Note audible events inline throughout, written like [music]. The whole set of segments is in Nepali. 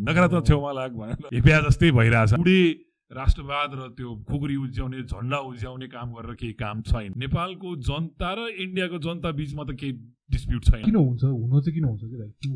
नकारात्मक छेउमा लाग भनेर। हिपिया जस्तै भइरहेछ। बुढी राष्ट्रवाद र त्यो खुकुरी उज्याउने झन्डा उज्याउने काम गरेर केही काम छैन। नेपालको जनता र इन्डियाको जनता बिचमा त केही डिस्प्युट छैन। किन हुन्छ? हुन चाहिँ किन हुन्छ कि लाइक त्यो।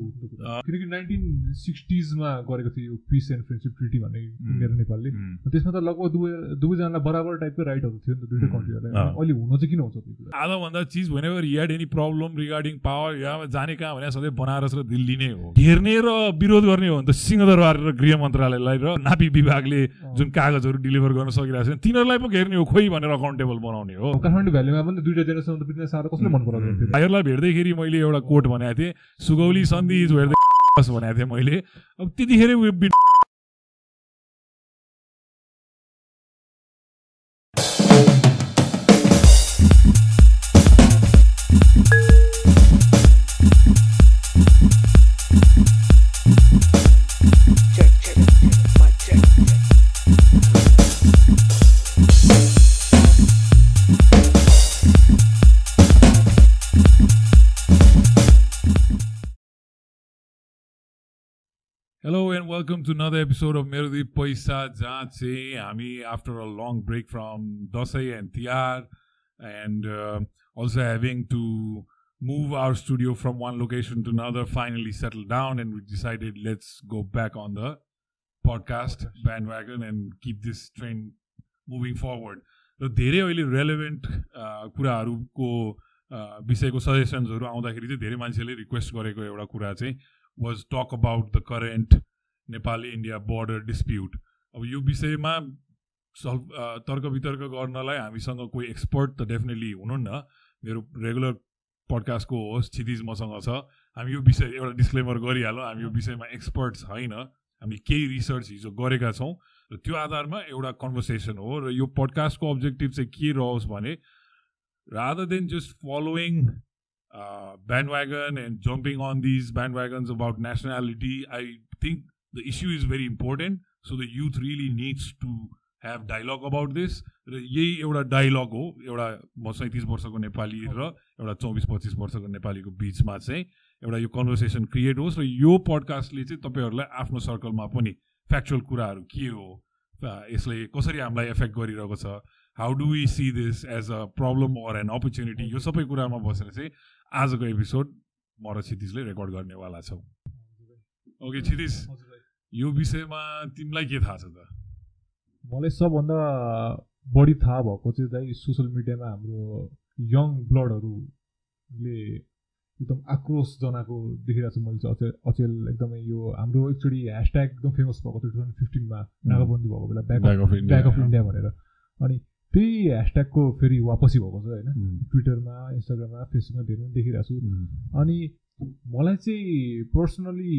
किनकि नाइन्टिन सिक्सटिजमा गरेको थियो यो पिस एन्ड फ्रेन्डसिप ट्रिटी भन्ने इन्डिया र नेपालले। त्यसमा त लगभग दुवै दुवैजनालाई बराबर टाइपको राइटहरू थियो नि त दुइटै कन्ट्रीहरूलाई। अहिले हुन चाहिँ किन हुन्छ त्यो कुरा? आधाभन्दा चिज भनेर had any problem regarding power यहाँ जाने कहाँ भने सधैँ बनारस र दिल्ली नै हो। घेर्ने र विरोध गर्ने हो भने त सिंहदरबार र गृह मन्त्रालयलाई र नापी विभागले जुन कागजहरू डेलिभर गर्न सकिरहेको छ तिनीहरूलाई पो घेर्ने हो खोइ भनेर अकाउन्टेबल बनाउने हो। काठमाडौँ भ्यालीमा पनि दुइटा जेनेरेसन त साह्रो कसले मन पराउँदैन भाइहरूलाई भेट्दैखेरि मैले एउटा कोट भनेको थिएँ। सुगौली सन्धि इज भेट्दै भनेको थिएँ मैले। अब त्यतिखेरै hello and welcome to another episode of मेरो दुई पैसा जहाँ चाहिँ हामी after a long break from Dashain and Tihar and also having to move our studio from one location to another finally settle down and we decided let's go back on the podcast bandwagon and keep this trend moving forward र धेरै अहिले रेलेभेन्ट कुराहरूको विषयको सजेसन्सहरू आउँदाखेरि चाहिँ धेरै मान्छेले रिक्वेस्ट गरेको एउटा कुरा चाहिँ was talk about the current Nepal India border dispute अब यो विषयमा सल्भ तर्क वितर्क गर्नलाई हामीसँग कोही एक्सपर्ट त डेफिनेटली हुनुहुन्न। मेरो रेगुलर पडकास्टको होस्ट क्षितिज मसँग छ। हामी यो विषय एउटा डिस्क्लेमर गरिहालौँ। हामी यो विषयमा एक्सपर्ट छैन हामी केही रिसर्च हिजो गरेका छौँ। र त्यो आधारमा एउटा कन्भर्सेसन हो र यो पडकास्टको अब्जेक्टिभ चाहिँ के रहोस् भने rather than just following uh, bandwagon and jumping on these bandwagons about nationality, I think the issue is very important. So the youth really needs to have dialogue about this. र यही एउटा डायलग हो एउटा म सैँतिस वर्षको नेपाली र एउटा चौबिस पच्चिस वर्षको नेपालीको बिचमा चाहिँ एउटा यो कन्भर्सेसन क्रिएट होस् र यो पडकास्टले चाहिँ तपाईँहरूलाई आफ्नो सर्कलमा पनि फ्याक्चुअल कुराहरू के हो अ, यसले कसरी हामीलाई एफेक्ट गरिरहेको छ how do we see this as a problem or an opportunity यो सबै कुरामा बसेर चाहिँ आजको एपिसोड म र क्षितिजले रेकर्ड गर्नेवाला छौँ। ओके क्षितिज यो विषयमा तिमीलाई के थाहा छ त? मलाई सबभन्दा बढी थाहा भएको चाहिँ दाइ सोसियल मिडियामा हाम्रो यङ ब्लडहरूले एकदम आक्रोश जनाएको देखिरहेको छु मैले चाहिँ अचेल अचेल एकदमै यो हाम्रो एकचोटि ह्यासट्याग एकदम फेमस भएको थियो टु थाउजन्ड फिफ्टिनमा नाकाबन्दी भएको बेला back off back off India भनेर। अनि त्यही ह्यासट्यागको फेरि वापसी भएको छ होइन। ट्विटरमा इन्स्टाग्राममा फेसबुकमा धेरै नै देखिरहेको छु। अनि मलाई चाहिँ पर्सनली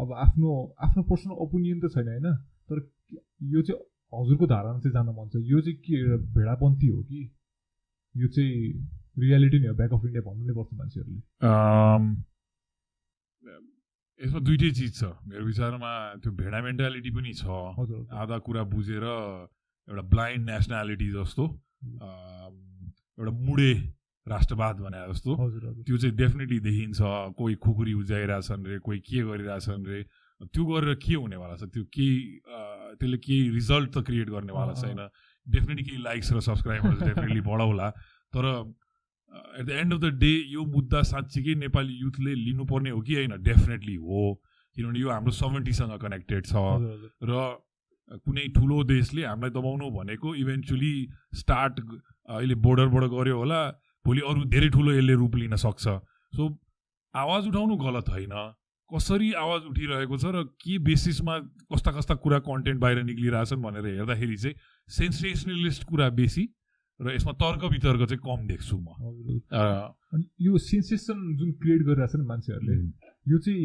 अब आफ्नो आफ्नो पर्सनल ओपिनियन त छैन होइन। तर यो चाहिँ हजुरको धारणा चाहिँ जान्न मन छ। यो चाहिँ के भेडापन्थी हो कि? यो चाहिँ रियालिटी नै हो ब्याक अफ इन्डिया भन्नु नै पर्छ मान्छेहरूले। यसमा दुइटै चिज छ। मेरो विचारमा त्यो भेडा मेन्टालिटी पनि छ। आधा कुरा बुझेर एउटा ब्लाइन्ड नेसनालिटी जस्तो एउटा मुडे राष्ट्रवाद भने जस्तो। त्यो चाहिँ डेफिनेटली देखिन्छ। कोही खुकुरी उज्याइरहेछन् रे कोही के गरिरहेछन् रे। त्यो गरेर के हुनेवाला छ? त्यो केही त्यसले केही रिजल्ट त क्रिएट गर्नेवाला। छैन। डेफिनेटली केही लाइक्स र सब्सक्राइबर्स डेफिनेटली [laughs] बढाउला। तर at the end of the day यो मुद्दा साँच्चीकै नेपाली युथले लिनुपर्ने हो कि होइन? डेफिनेटली हो। किनभने यो हाम्रो सभेन्टीसँग कनेक्टेड छ। र कुनै ठुलो देशले हामीलाई दबाउनु भनेको इभेन्चुली स्टार्ट अहिले बोर्डरबाट गऱ्यो होला भोलि अरू धेरै ठुलो यसले रूप लिन सक्छ। सो आवाज उठाउनु गलत होइन। कसरी आवाज उठिरहेको छ र के बेसिसमा कस्ता कस्ता कुरा कन्टेन्ट बाहिर निक्लिरहेछन् भनेर हेर्दाखेरि चाहिँ सेन्सेसनलिस्ट कुरा बेसी र यसमा तर्क वितर्क चाहिँ कम देख्छु म। यो सेन्सेसन जुन क्रिएट गरिरहेछ नि मान्छेहरूले यो चाहिँ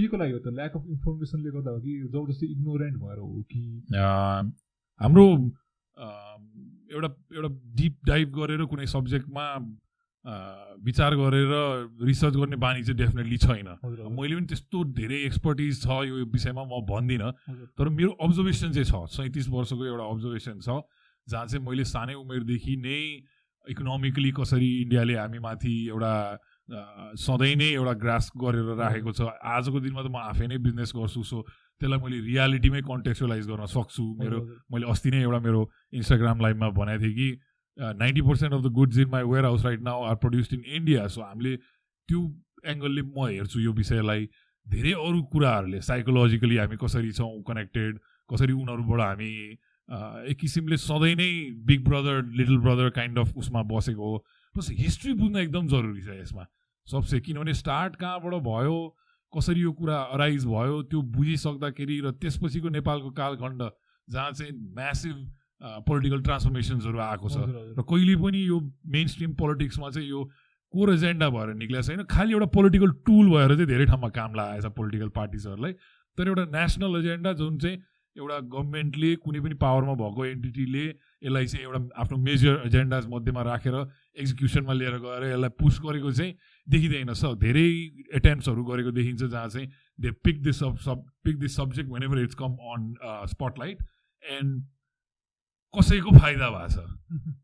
के को लागि हो त? ल्याक अफ इन्फर्मेसनले गर्दा हो कि जबरजस्ती इग्नोरेन्ट भएर हो कि? हाम्रो एउटा एउटा डिप डाइभ गरेर कुनै सब्जेक्टमा विचार गरेर रिसर्च गर्ने बानी चाहिँ डेफिनेटली छैन। मैले पनि त्यस्तो धेरै एक्सपर्टिज छ यो विषयमा म भन्दिनँ। तर मेरो अब्जर्भेसन चाहिँ छ सैँतिस वर्षको एउटा अब्जर्भेसन छ जहाँ चाहिँ मैले सानै उमेरदेखि नै इकोनोमिकली कसरी इन्डियाले हामी माथि एउटा सधैँ नै एउटा ग्रास गरेर राखेको छ। आजको दिनमा त म आफै नै बिजनेस गर्छु सो त्यसलाई मैले रियालिटीमै कन्टेक्चुलाइज गर्न सक्छु। मेरो मैले अस्ति नै एउटा मेरो इन्स्टाग्राम लाइभमा भनेको थिएँ कि ninety percent of the goods in my warehouse right now are produced in India. So हामीले त्यो एङ्गलले म हेर्छु यो विषयलाई धेरै अरू कुराहरूले। साइकोलोजिकली हामी कसरी छौँ कनेक्टेड कसरी उनीहरूबाट हामी एक किसिमले सधैँ नै big brother little brother kind of उसमा बसेको हो। प्लस हिस्ट्री बुझ्न एकदम जरुरी छ यसमा। सबसे किनभने स्टार्ट कहाँबाट भयो? कसरी यो कुरा अराइज भयो? त्यो बुझिसक्दाखेरि र त्यसपछिको नेपालको कालखण्ड जहाँ चाहिँ म्यासिभ पोलिटिकल ट्रान्सफर्मेसन्सहरू आएको छ। र कहिले पनि यो मेन स्ट्रिम पोलिटिक्समा चाहिँ यो कोर एजेन्डा भएर निक्लेको छैन। खालि एउटा पोलिटिकल टुल भएर चाहिँ धेरै ठाउँमा काम लगाएको छ पोलिटिकल पार्टिजहरूलाई तर एउटा नेसनल एजेन्डा जुन चाहिँ एउटा गभर्मेन्टले कुनै पनि पावरमा भएको एन्टिटीले यसलाई चाहिँ एउटा आफ्नो मेजर एजेन्डाज मध्येमा राखेर एक्जिक्युसनमा लिएर गएर यसलाई पुस गरेको चाहिँ देखिँदैन स धेरै एटेम्प्सहरू गरेको देखिन्छ जहाँ चाहिँ they pick this sub sub pick this subject whenever it's come on spotlight and कसैको फाइदा भएको छ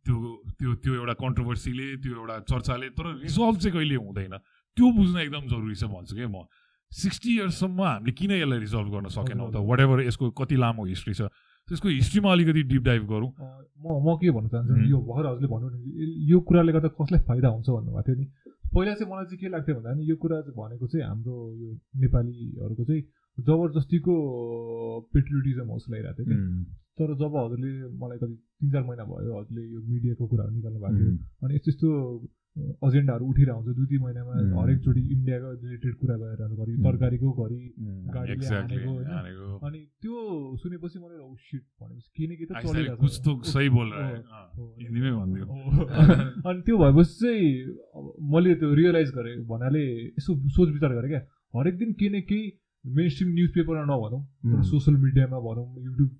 त्यो त्यो त्यो एउटा कन्ट्रोभर्सीले त्यो एउटा चर्चाले तर रिजल्भ चाहिँ कहिले हुँदैन। त्यो बुझ्न एकदम जरुरी छ भन्छु क्या म। सिक्सटी इयर्ससम्म हामीले किन यसलाई रिजल्भ गर्न सकेनौँ त। वाट एभर यसको कति लामो हिस्ट्री छ। त्यसको हिस्ट्रीमा अलिकति डिप डाइभ गरौँ। म म के भन्न चाहन्छु। यो भर्खर हजुरले भन्नु यो कुराले गर्दा कसलाई फाइदा हुन्छ भन्नुभएको थियो नि। पहिला चाहिँ मलाई चाहिँ के लाग्थ्यो भन्दा नि यो कुरा भनेको चाहिँ हाम्रो यो नेपालीहरूको चाहिँ जबरजस्तीको पेट्रियोटिजम लागिरहेको थियो कि तर जब हजुरले मलाई कति तिन चार महिना भयो हजुरले यो मिडियाको कुराहरू निकाल्नु भएको थियो अनि यस्तो यस्तो एजेन्डाहरू उठिरहेको हुन्छ दुई तिन महिनामा। हरेकचोटि इन्डियाको रिलेटेड कुरा गरेर घरि। तरकारीको घरि गाडीले अनि त्यो सुनेपछि मैले शिट भनेपछि त चलिरहेको छ। सही बोल। हिन्दीमै भनिदियो। [laughs] अनि त्यो भएपछि चाहिँ मैले त्यो रियलाइज गरेँ भन्नाले यसो सोच विचार गरेँ क्या हरेक दिन केही न केही मेन स्ट्रिम न्युज पेपरमा नभनौँ तर। सोसियल मिडियामा भनौँ युट्युब.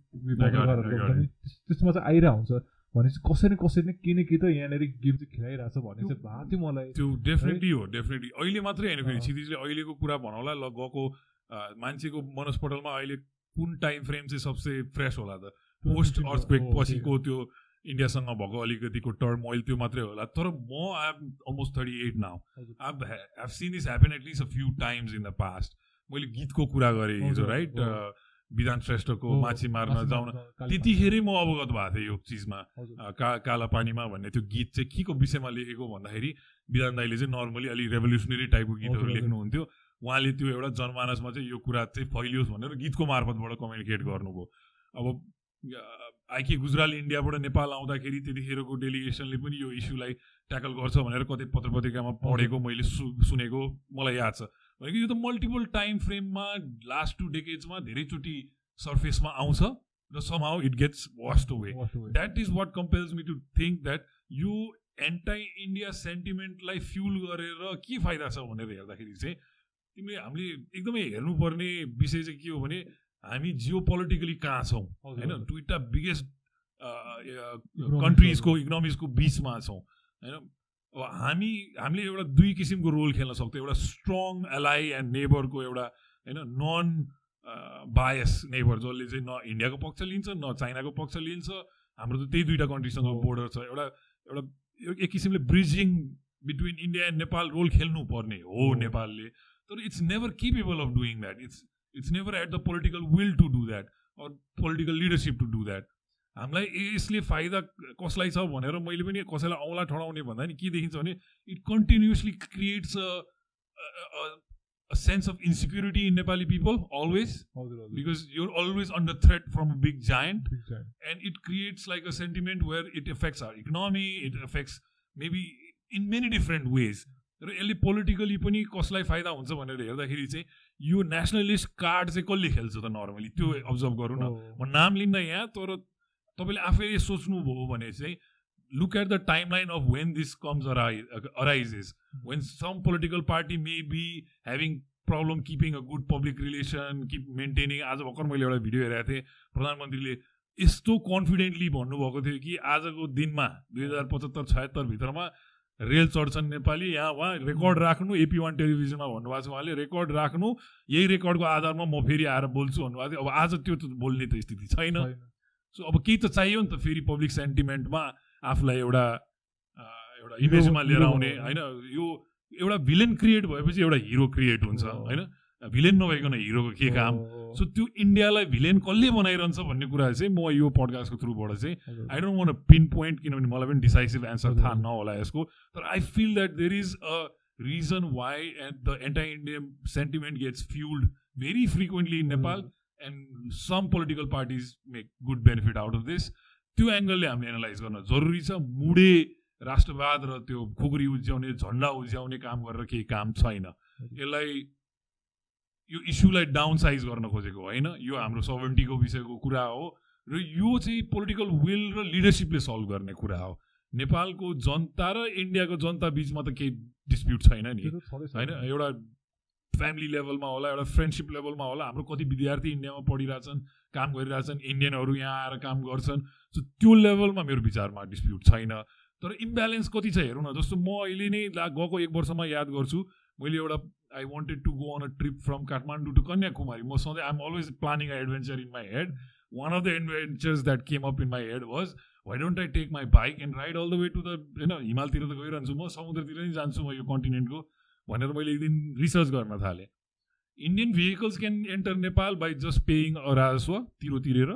त्यसमा चाहिँ आइरहेको हुन्छ भनेपछि कसै न कसै न केही न केही त यहाँनिर गेम चाहिँ खेलाइरहेछ भन्ने चाहिँ भएको थियो मलाई त्यो डेफिनेटली हो डेफिनेटली अहिले मात्रै होइन फेरि। क्षितिजले अहिलेको कुरा भनौँला ल गएको मान्छेको मनस्पटलमा अहिले कुन टाइम फ्रेम चाहिँ सबसे फ्रेस होला त? पोस्ट अर्थक्वेक हो, पछिको त्यो इन्डियासँग भएको अलिकतिको टर्म मोइल त्यो मात्रै होला। तर म I am almost thirty eight now. I have seen this happen at least a few times in the past मैले गीतको कुरा गरेँ हिजो राइट हो। विधान श्रेष्ठको हो, माछी मार्न जाउन। त्यतिखेरै म अवगत भएको थिएँ यो चिजमा। का काला पानीमा भन्ने त्यो गीत चाहिँ के को विषयमा लेखेको भन्दाखेरि विधान दाईले चाहिँ नर्मली अलिक रेभोल्युसनरी टाइपको गीतहरू। लेख्नुहुन्थ्यो। उहाँले त्यो एउटा जनमानसमा चाहिँ यो कुरा चाहिँ फैलियोस् भनेर गीतको मार्फतबाट कम्युनिकेट गर्नुभयो। अब आइके गुजराल इन्डियाबाट नेपाल आउँदाखेरि त्यतिखेरको डेलिगेसनले पनि यो इस्युलाई ट्याकल गर्छ भनेर कतै पत्र पत्रिकामा पढेको मैले सु सुनेको मलाई याद छ। भनेको यो त मल्टिपल टाइम फ्रेममा लास्ट टु डेकेड्समा धेरैचोटि सर्फेसमा आउँछ र somehow it gets washed away away. That is what compels me to think that यो एन्टाई इन्डिया सेन्टिमेन्टलाई फ्युल गरेर के फाइदा छ भनेर हेर्दाखेरि चाहिँ तिमीले हामीले एकदमै हेर्नुपर्ने विषय चाहिँ के हो भने हामी जियो पोलिटिकली कहाँ छौँ होइन। दुइटा बिगेस्ट कन्ट्रिजको हजुर। इकोनोमिक्सको बिचमा छौँ होइन अब हामी हामीले एउटा दुई किसिमको रोल खेल्न सक्छौँ एउटा स्ट्रङ एलाइ एन्ड नेबरको एउटा होइन नन बायस नेबर जसले चाहिँ न इन्डियाको पक्ष लिन्छ न चाइनाको पक्ष लिन्छ हाम्रो त त्यही दुइटा कन्ट्रीसँग। बोर्डर छ एउटा एउटा एक किसिमले bridging between India and Nepal role खेल्नु पर्ने हो। नेपालले तर it's never capable of doing that it's it's never at the political will to do that or political leadership to do that हामीलाई ए- यसले फाइदा कसलाई छ भनेर मैले पनि कसैलाई औँला ठडाउने भन्दा नि के देखिन्छ भने it continuously creates a sense of insecurity in Nepali people always हजुर, हजुर। Because you're always under threat from a big giant Big time. and it creates like a sentiment where it affects our economy it affects maybe in many different ways र यसले पोलिटिकली पनि कसलाई फाइदा हुन्छ भनेर हेर्दाखेरि चाहिँ यो नेसनलिस्ट कार्ड चाहिँ कसले खेल्छ त नर्मली त्यो अब्जर्भ गरौँ न। म नाम लिन्न यहाँ तर तपाईँले आफैले सोच्नुभयो भने चाहिँ look at the timeline of when this comes arise arises when some political party may be having problem keeping a good public relation keep maintaining आज भर्खर मैले एउटा भिडियो हेरेको थिएँ प्रधानमन्त्रीले यस्तो कन्फिडेन्टली भन्नुभएको थियो कि आजको दिनमा दुई हजार पचहत्तर छयत्तर भित्रमा रेल चढ्छन् नेपाली यहाँ उहाँ रेकर्ड राख्नु एपी वान टेलिभिजनमा भन्नुभएको छ उहाँले रेकर्ड राख्नु यही रेकर्डको आधारमा म फेरि आएर बोल्छु भन्नुभएको थियो अब आज त्यो त बोल्ने त स्थिति छैन। सो अब केही त चाहियो नि त फेरि पब्लिक सेन्टिमेन्टमा आफूलाई एउटा एउटा इमेजमा लिएर आउने। होइन यो एउटा भिलेन क्रिएट भएपछि एउटा हिरो क्रिएट हुन्छ। होइन भिलेन नभइकन हिरोको के काम? सो त्यो इन्डियालाई भिलेन कसले बनाइरहन्छ भन्ने कुरा चाहिँ म यो पडकास्टको थ्रुबाट चाहिँ I don't want pinpoint किनभने मलाई पनि डिसाइसिभ एन्सर थाहा नहोला यसको। तर I feel that there is a reason why and the anti Indian sentiment gets fuelled very frequently in Nepal and some political parties make good benefit out of this त्यो एङ्गलले हामीले एनालाइज गर्न जरुरी छ। मुडे राष्ट्रवाद र त्यो खुकुरी उज्याउने झन्डा उज्याउने काम गरेर केही काम छैन। यसलाई यो इस्युलाई डाउन साइज गर्न खोजेको होइन? यो हाम्रो सभेन्टीको विषयको कुरा हो र यो चाहिँ पोलिटिकल विल र लिडरसिपले सल्भ गर्ने कुरा हो। नेपालको जनता र इन्डियाको जनता बिचमा त केही डिस्प्युट छैन नि होइन? एउटा फ्यामिली लेभलमा होला एउटा फ्रेन्डसिप लेभलमा होला हाम्रो कति विद्यार्थी इन्डियामा पढिरहेछन् काम गरिरहेछन् इन्डियनहरू यहाँ आएर काम गर्छन् सो त्यो लेभलमा मेरो विचारमा डिस्प्युट छैन। तर इम्ब्यालेन्स कति छ हेरौँ न जस्तो म अहिले नै ला गएको एक वर्षमा याद गर्छु मैले एउटा I wanted to go on a trip from Kathmandu to Kanyakumari म सधैँ I'm always planning a adventure in my head one of the adventures that came up in my head was why don't I take my bike and ride all the way to the होइन हिमालतिर त गइरहन्छु म समुद्रतिर नै जान्छु म यो कन्टिनेन्टको भनेर मैले एक दिन रिसर्च गर्न थालेँ Indian vehicles can enter Nepal by just paying a राजस्व तिरो तिरेर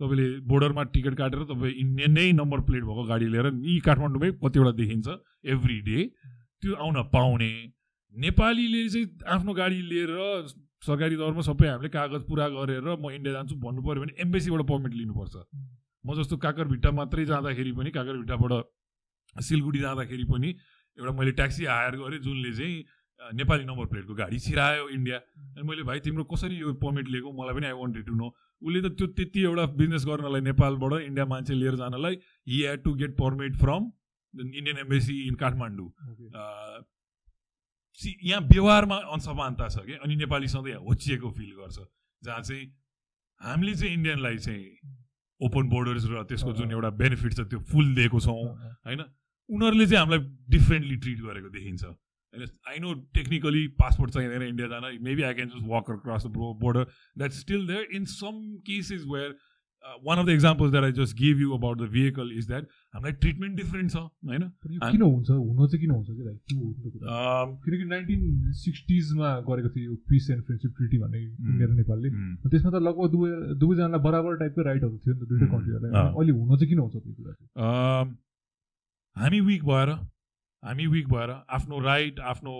तपाईँले बोर्डरमा टिकट काटेर तपाईँ इन्डियन नै नम्बर प्लेट भएको गाडी लिएर यी काठमाडौँमै कतिवटा देखिन्छ एभ्री डे त्यो आउन पाउने नेपालीले चाहिँ आफ्नो गाडी लिएर सरकारी तौरमा सबै हामीले कागज पुरा गरेर म इन्डिया जान्छु भन्नु पऱ्यो भने एम्बेसीबाट पर्मिट लिनुपर्छ। म जस्तो काकरभिट्टा मात्रै जाँदाखेरि पनि काकरभिट्टाबाट सिलगढी जाँदाखेरि पनि एउटा मैले ट्याक्सी हायर गरेँ जुनले चाहिँ नेपाली नम्बर प्लेटको गाडी छिरायो इन्डिया। अनि मैले भाइ तिम्रो कसरी यो पर्मिट लिएको? मलाई पनि आई वान्टेड टु नो उसले त त्यो त्यति एउटा बिजनेस गर्नलाई नेपालबाट इन्डिया मान्छे लिएर जानलाई he had to get permit from Indian embassy in Kathmandu यहाँ व्यवहारमा असमानता छ कि अनि नेपाली सधैँ होचिएको फिल गर्छ। जहाँ चाहिँ हामीले चाहिँ इन्डियनलाई चाहिँ ओपन बोर्डर्स र त्यसको जुन एउटा बेनिफिट छ त्यो फुल दिएको छौँ होइन? उनीहरूले चाहिँ हामीलाई डिफ्रेन्टली ट्रिट गरेको देखिन्छ। होइन? आई नो टेक्निकली पासपोर्ट चाहिँदैन इन्डिया जान। Maybe I can just walk across the border that still there in some cases where one of the examples that I just give you about the vehicle is that हामीलाई ट्रिटमेन्ट डिफ्रेन्ट छ होइन किन हुन्छ हुन चाहिँ किन हुन्छ कि लाइक किनकि नाइन्टिन सिक्सटिजमा गरेको थियो यो पिस एन्ड फ्रेन्डसिप ट्रिटी भन्ने इन्डिया र नेपालले. त्यसमा त लगभग दुवै दुवैजनालाई बराबर टाइपको राइटहरू थियो नि त दुइटै कन्ट्रीहरूलाई। अहिले हुन चाहिँ किन हुन्छ त्यो कुरा हामी विक भएर हामी विक भएर आफ्नो राइट आफ्नो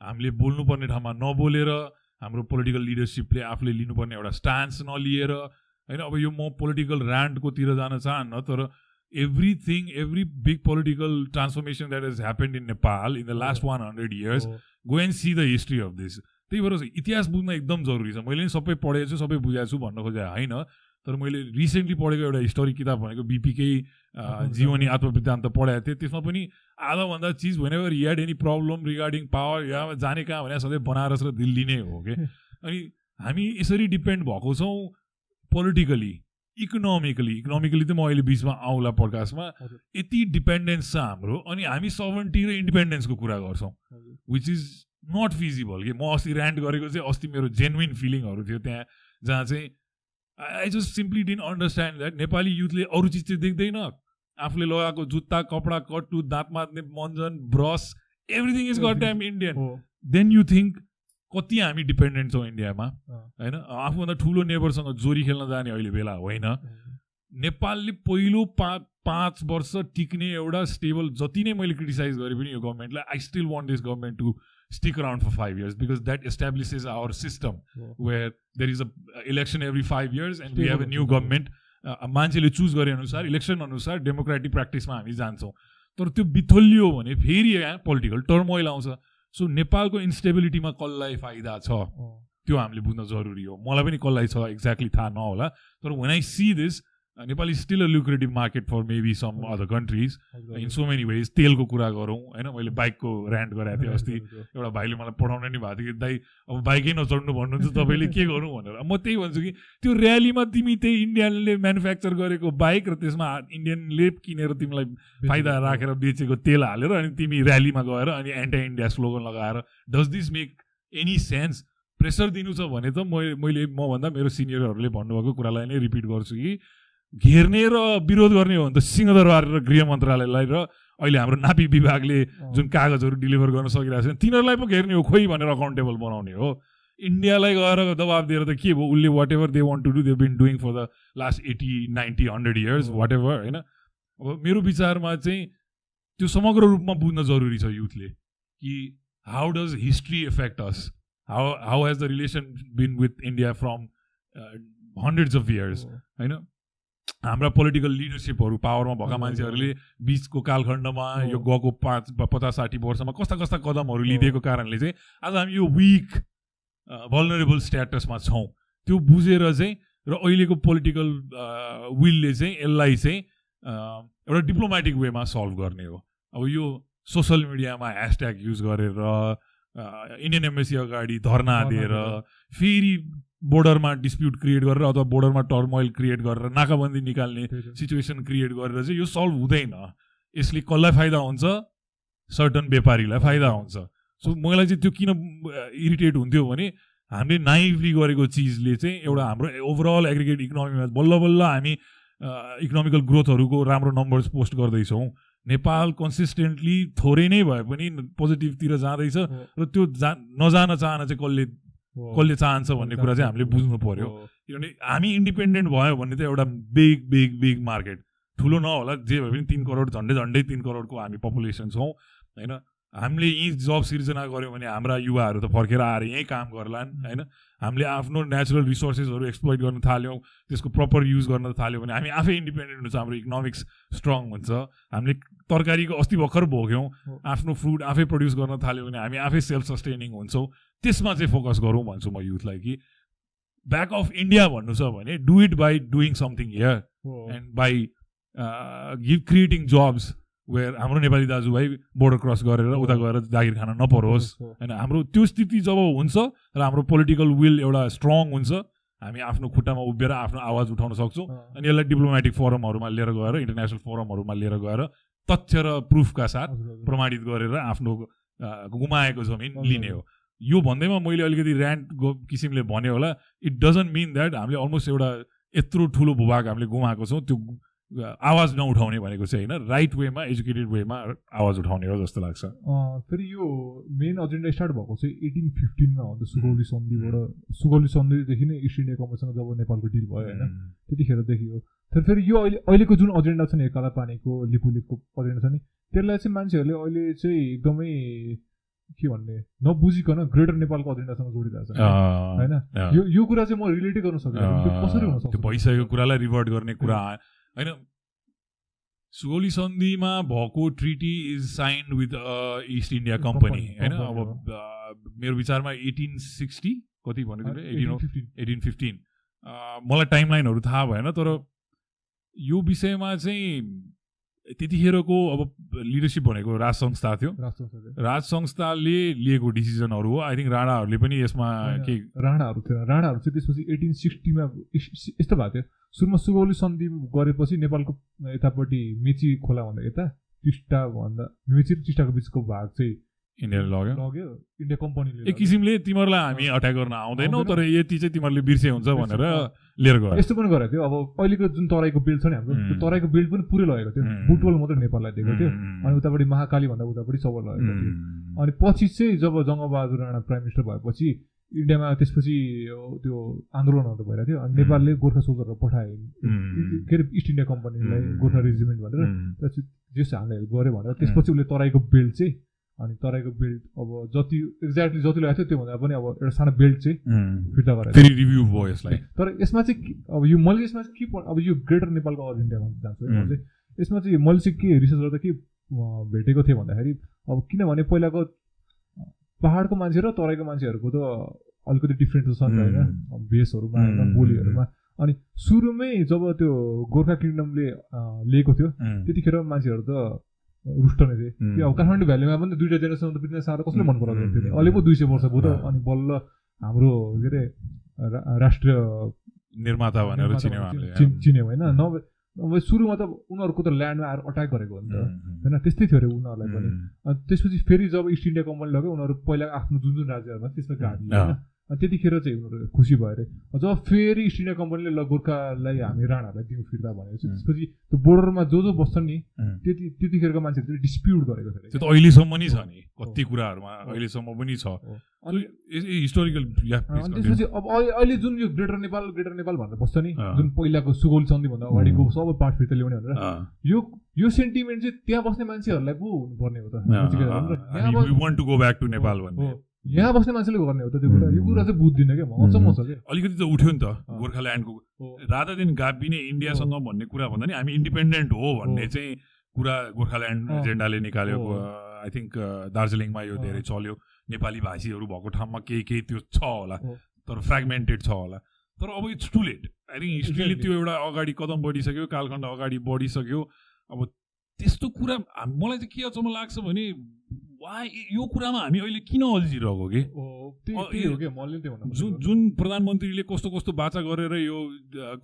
हामीले बोल्नुपर्ने ठाउँमा नबोलेर हाम्रो पोलिटिकल लिडरसिपले आफूले लिनुपर्ने एउटा स्टान्स नलिएर होइन? अब यो म पोलिटिकल ऱ्यान्डकोतिर जान चाहन्न तर everything every big political transformation that is happened in Nepal in the last one hundred years. Go and see the history of this त्यही भएर इतिहास बुझ्न एकदम जरुरी छ। मैले पनि सबै पढेको छु सबै बुझाएको छु भन्न खोजेको होइन? तर मैले रिसेन्टली पढेको एउटा हिस्टोरिक किताब भनेको बिपीकै जीवनी आत्मवृत्तान्त पढाएको थिएँ। त्यसमा पनि आधाभन्दा चिज ever had any problem regarding power या जाने कहाँ भने सधैँ बनारस र दिल्ली नै हो कि [laughs] अनि हामी यसरी डिपेन्ड भएको छौँ। पोलिटिकली इकोनोमिकली इकोनोमिकली त म अहिले बिचमा आउँला पडकास्टमा हजुर। यति डिपेन्डेन्स छ हाम्रो अनि हामी सभन्टी र इन्डिपेन्डेन्सको कुरा गर्छौँ। विच इज नट फिजिबल कि? म अस्ति ऱ्यान्ट गरेको चाहिँ अस्ति मेरो जेन्युन फिलिङहरू थियो त्यहाँ जहाँ चाहिँ I just simply didn't understand that Nepali युथले अरू चिज चाहिँ देख्दैन। आफूले लगाएको जुत्ता कपडा कट्टु दाँत माझ्ने मन्जन brush everything is got time Indian then you think कति हामी डिपेन्डेन्ट छौँ इन्डियामा। होइन आफूभन्दा ठुलो नेबरसँग जोरी खेल्न जाने अहिले बेला होइन नेपालले पहिलो पा पाँच वर्ष टिक्ने एउटा स्टेबल जति नै मैले क्रिटिसाइज गरेँ पनि यो गभर्मेन्टलाई I still want this government to stick around for five years because that establishes our system. Where there is a election every five years and we have a new. Government मान्छेले चुज गरे अनुसार इलेक्सन अनुसार डेमोक्रेटिक प्र्याक्टिसमा हामी जान्छौँ तर त्यो बिथोलियो भने फेरि यहाँ पोलिटिकल टर्मोइल आउँछ सो नेपालको इन्स्टेबिलिटीमा कसलाई फाइदा छ। त्यो हामीले बुझ्न जरुरी हो। मलाई पनि कसलाई छ? एक्ज्याक्टली थाहा नहोला। तर when I see this Nepal is still a lucrative market for maybe some other countries in. So many ways तेलको कुरा गरौँ होइन? मैले बाइकको ऱ्यान्ट गराएको थिएँ अस्ति। एउटा भाइले मलाई पठाउन नि भएको थियो कि दाइ अब बाइकै नचढ्नु भन्नुहुन्छ तपाईँले के गर्नु भनेर? म त्यही भन्छु कि त्यो ऱ्यालीमा तिमी त्यही इन्डियनले म्यानुफ्याक्चर गरेको बाइक र त्यसमा इन्डियनले किनेर तिमीलाई फाइदा राखेर बेचेको तेल हालेर अनि तिमी ऱ्यालीमा गएर अनि एन्टी इन्डिया स्लोगन लगाएर does this make any sense pressure दिनु छ भने त मैले मैले मभन्दा मेरो सिनियरहरूले भन्नुभएको कुरालाई नै रिपिट गर्छु कि घेर्ने र विरोध गर्ने हो भने त सिंहदरबार र गृह मन्त्रालयलाई र अहिले हाम्रो नापी विभागले। जुन कागजहरू डेलिभर गर्न सकिरहेको छ तिनीहरूलाई पो घेर्ने हो खोइ भनेर अकाउन्टेबल बनाउने हो। इन्डियालाई गएर दबाब दिएर त के भयो? उसले what ever they want to do they been doing for the last eighty ninety hundred years what ever होइन? अब मेरो विचारमा चाहिँ त्यो समग्र रूपमा बुझ्न जरुरी छ युथले कि how does history effect us how how has the relation been with India from hundreds of years होइन? हाम्रा पोलिटिकल लिडरसिपहरू पावरमा भएका मान्छेहरूले बिचको कालखण्डमा यो गएको पाँच पचास साठी वर्षमा कस्ता कस्ता कदमहरू लिइदिएको कारणले चाहिँ आज हामी यो विक भलनरेबल स्ट्याटसमा छौँ। त्यो बुझेर चाहिँ र अहिलेको पोलिटिकल विलले चाहिँ यसलाई चाहिँ एउटा डिप्लोमेटिक वेमा सल्भ गर्ने हो। अब यो सोसल मिडियामा ह्यासट्याग युज गरेर इन्डियन एम्बेसी अगाडि धर्ना दिएर। फेरि बोर्डरमा डिस्प्युट क्रिएट गरेर अथवा बोर्डरमा टर्मोइल क्रिएट गरेर नाकाबन्दी निकाल्ने। सिचुएसन क्रिएट गरेर चाहिँ यो सल्भ हुँदैन यसले कसलाई फाइदा हुन्छ सर्टन व्यापारीलाई फाइदा हुन्छ सो मलाई चाहिँ त्यो किन इरिटेट हुन्थ्यो भने हामीले नाइभली गरेको चिजले चाहिँ एउटा हाम्रो ओभरअल एग्रिगेट इकोनोमीमा बल्ल बल्ल हामी इकोनोमिकल ग्रोथहरूको राम्रो नम्बर्स पोस्ट गर्दैछौँ नेपाल कन्सिस्टेन्टली थोरै नै भए पनि पोजिटिभतिर जाँदैछ र त्यो जा नजान चाहना चाहिँ कसले। कसले चाहन्छ भन्ने कुरा चाहिँ हामीले बुझ्नु पर्यो। हो, किनभने हामी इन्डिपेन्डेन्ट भयो भने त एउटा बिग बिग बिग मार्केट ठुलो नहोला जे भए पनि तिन करोड झन्डै झन्डै तिन करोडको हामी पपुलेसन छौँ होइन? हामीले यहीँ जब सिर्जना गऱ्यौँ भने हाम्रा युवाहरू त फर्केर आएर यहीँ काम गर्लान् होइन? हामीले आफ्नो नेचुरल रिसोर्सेसहरू एक्सप्लोइट गर्न थाल्यौँ त्यसको प्रपर युज गर्न थाल्यौँ भने हामी आफै इन्डिपेन्डेन्ट हुन्छ हाम्रो इकोनोमिक्स स्ट्रङ हुन्छ। हामीले तरकारीको अस्ति भर्खर भोग्यौँ। आफ्नो फुड आफै प्रड्युस गर्न थाल्यौँ भने हामी आफै सेल्फ सस्टेनिङ हुन्छौँ। त्यसमा चाहिँ फोकस गरौँ भन्छु म युथलाई कि ब्याक अफ इन्डिया भन्नु छ भने do it by doing something here. And by give creating jobs where हाम्रो नेपाली दाजुभाइ बोर्डर क्रस गरेर उता गएर जागिर खान नपरोस्। होइन हाम्रो त्यो स्थिति जब हुन्छ र हाम्रो पोलिटिकल विल एउटा स्ट्रङ हुन्छ हामी आफ्नो खुट्टामा उभिएर आफ्नो आवाज उठाउन सक्छौँ अनि यसलाई डिप्लोमेटिक फोरमहरूमा लिएर गएर इन्टरनेसनल फोरमहरूमा लिएर गएर तथ्य र प्रुफका साथ। प्रमाणित गरेर आफ्नो अ, गुमाएको जमिन लिने हो यो भन्दैमा मैले अलिकति ऱ्यान्ट किसिमले भने होला। इट डजन्ट मिन द्याट हामीले अलमोस्ट एउटा यत्रो ठुलो भूभाग हामीले गुमाएको छौँ। त्यो आवाज नउठाउने भनेको चाहिँ होइन। राइट वेमा एजुकेटेड वेमा आवाज उठाउने हो जस्तो लाग्छ। फेरि यो मेन एजेन्डा स्टार्ट भएको चाहिँ एटिन फिफ्टिनमा हो। सुगौली सन्धिबाट सुगौली सन्धिदेखि नै इस्ट इन्डिया कम्पनीसँग जब नेपालको डिल भयो होइन त्यतिखेरदेखि हो तर फेरि यो अहिले अहिलेको जुन एजेन्डा छ नि काला पानीको लिपुलेकको एजेन्डा छ नि त्यसलाई चाहिँ मान्छेहरूले अहिले चाहिँ एकदमै के भन्ने? नबुझिकन ग्रेटर नेपालको एजेन्डासँग जोडिरहेको छ। होइन? यो यो कुरा चाहिँ म रिलेटै गर्न त्यो कसरी हुन सक्छ? भइसकेको कुरालाई रिभर्ट गर्ने कुरा होइन? सुगौली सन्धिमा भएको treaty is signed with East India Company होइन? अब मेरो विचारमा एटिन सिक्सटी कति तिमीले एटिन 1815 एटिन फिफ्टिन मलाई टाइमलाइनहरू थाहा भएन तर यो विषयमा चाहिँ त्यतिखेरको अब लिडरसिप भनेको राज संस्था थियो। राज संस्थाले लिएको डिसिजनहरू हो आई थिङ्क राणाहरूले पनि यसमा केही राणाहरू थियो राणाहरू चाहिँ त्यसपछि एटिन सिक्सटीमा यस्तो भएको थियो सुरुमा सुगौली सन्धि गरेपछि नेपालको यतापट्टि मेची खोला भन्दा यता टिस्टा भन्दा मेची र टिस्टाको बिचको भाग चाहिँ इन्डियाले लग्यो लग्यो इन्डिया कम्पनीले एक। किसिमले तिमीहरूलाई हामी अट्याक गर्न आउँदैनौ। तर यति चाहिँ तिमीहरूले बिर्से हुन्छ भनेर। लिएर गयो यस्तो पनि गरेको थियो। अब अहिलेको जुन तराईको बेल्ट छ नि हाम्रो त्यो. तराईको बेल्ट पनि पुरै लगेको थियो. बुटवल मात्रै नेपाललाई दिएको थियो। अनि उतापट्टि महाकाली भन्दा उतापट्टि सबल लगेको थियो। अनि पछि चाहिँ जब जङ्गबहादुर राणा प्राइम मिनिस्टर भएपछि इन्डियामा त्यसपछि त्यो आन्दोलनहरू भइरहेको थियो। अनि. नेपालले गोर्खा सोल्जरहरू पठायो उम्. के अरे इस्ट इन्डिया कम्पनीलाई. गोर्खा रेजिमेन्ट भनेर। त्यसपछि जेस हामीले हेल्प गऱ्यो भनेर। त्यसपछि उसले तराईको बेल्ट चाहिँ अनि तराईको बेल्ट अब जति एक्ज्याक्टली जति लगाएको थियो त्योभन्दा पनि अब एउटा सानो बेल्ट चाहिँ। फिर्ता गरेर फेरि रिभ्यू भयो यसलाई। [laughs] तर यसमा चाहिँ अब यो मैले यसमा चाहिँ के अब यो ग्रेटर नेपालको अल इन्डियामा जान्छु है यसमा चाहिँ मैले चाहिँ के रिसर्च गर्दा के भेटेको थिएँ भन्दाखेरि अब किनभने पहिलाको पाहाडको मान्छे र तराईको मान्छेहरूको त अलिकति डिफ्रेन्ट छ नि होइन। भेषहरूमा होइन. बोलीहरूमा। अनि सुरुमै जब त्यो गोर्खा किङडमले लिएको थियो त्यतिखेर मान्छेहरू त रुष्ट नै थिए. त्यो अब काठमाडौँ भ्यालीमा पनि दुइटा जेनेरेसन पृथ्वी साह्रो कसले मन पराउँदैन थियो. अहिले पो दुई सय वर्ष भयो त। अनि बल्ल हाम्रो के अरे राष्ट्रिय निर्माता भनेर चिन्यौँ चिन्यौँ होइन नभए सुरुमा त उनीहरूको त ल्यान्डमा आएर अट्याक गरेको हो नि त। होइन त्यस्तै थियो अरे उनीहरूलाई पनि। अनि त्यसपछि फेरि जब इस्ट इन्डिया कम्पनी लग्यो उनीहरू पहिला आफ्नो जुन जुन राज्यहरूमा त्यसमा गाडी। होइन। त्यतिखेर चाहिँ उनीहरू खुसी भयो अरे जब फेरि इस्ट इन्डिया कम्पनीले ल गोर्खालाई हामी राणाहरूलाई दिउँ फिर्ता उम्. त्यसपछि त्यो बोर्डरमा जो जो बस्छन् नि. त्यति त्यतिखेरको मान्छेहरूले डिस्प्युट गरेको थियो त्यो त अहिलेसम्म नि छ नि कति। कुराहरूमा। अहिलेसम्म पनि छ हिस्टोरिकल त्यसपछि अब अहिले जुन यो ग्रेटर नेपाल ग्रेटर नेपाल भनेर बस्छ नि। जुन पहिलाको सुगौल सन्धिभन्दा अगाडिको. सबै पार्ट फिर्ता ल्याउने भनेर यो यो सेन्टिमेन्ट चाहिँ त्यहाँ बस्ने मान्छेहरूलाई पो हुनुपर्ने हो त? यहाँ बस्ने मान्छेले गर्ने हो त त्यो कुरा यो कुरा चाहिँ बुझ्दिनँ क्या म अचम्म छ क्या अलिकति त उठ्यो नि त। गोर्खाल्यान्डको। राधा दिन गाभिने इन्डियासँग भन्ने कुरा भन्दा नि हामी इन्डिपेन्डेन्ट हो भन्ने हो। चाहिँ कुरा गोर्खाल्यान्ड। एजेन्डाले निकाल्यो हो। आई थिङ्क दार्जिलिङमा यो। धेरै चल्यो नेपाली भाषीहरू भएको ठाउँमा केही केही त्यो छ होला हो। तर फ्रेगमेन्टेड छ होला तर अब it's too late I think हिस्ट्रीले. त्यो एउटा अगाडि कदम बढिसक्यो कालखण्ड अगाडि बढिसक्यो अब त्यस्तो कुरा मलाई चाहिँ के अचम्म लाग्छ भने वा यो कुरामा हामी अहिले किन अल्झिरहेको कि जुन। जुन प्रधानमन्त्रीले कस्तो कस्तो बाचा गरेर यो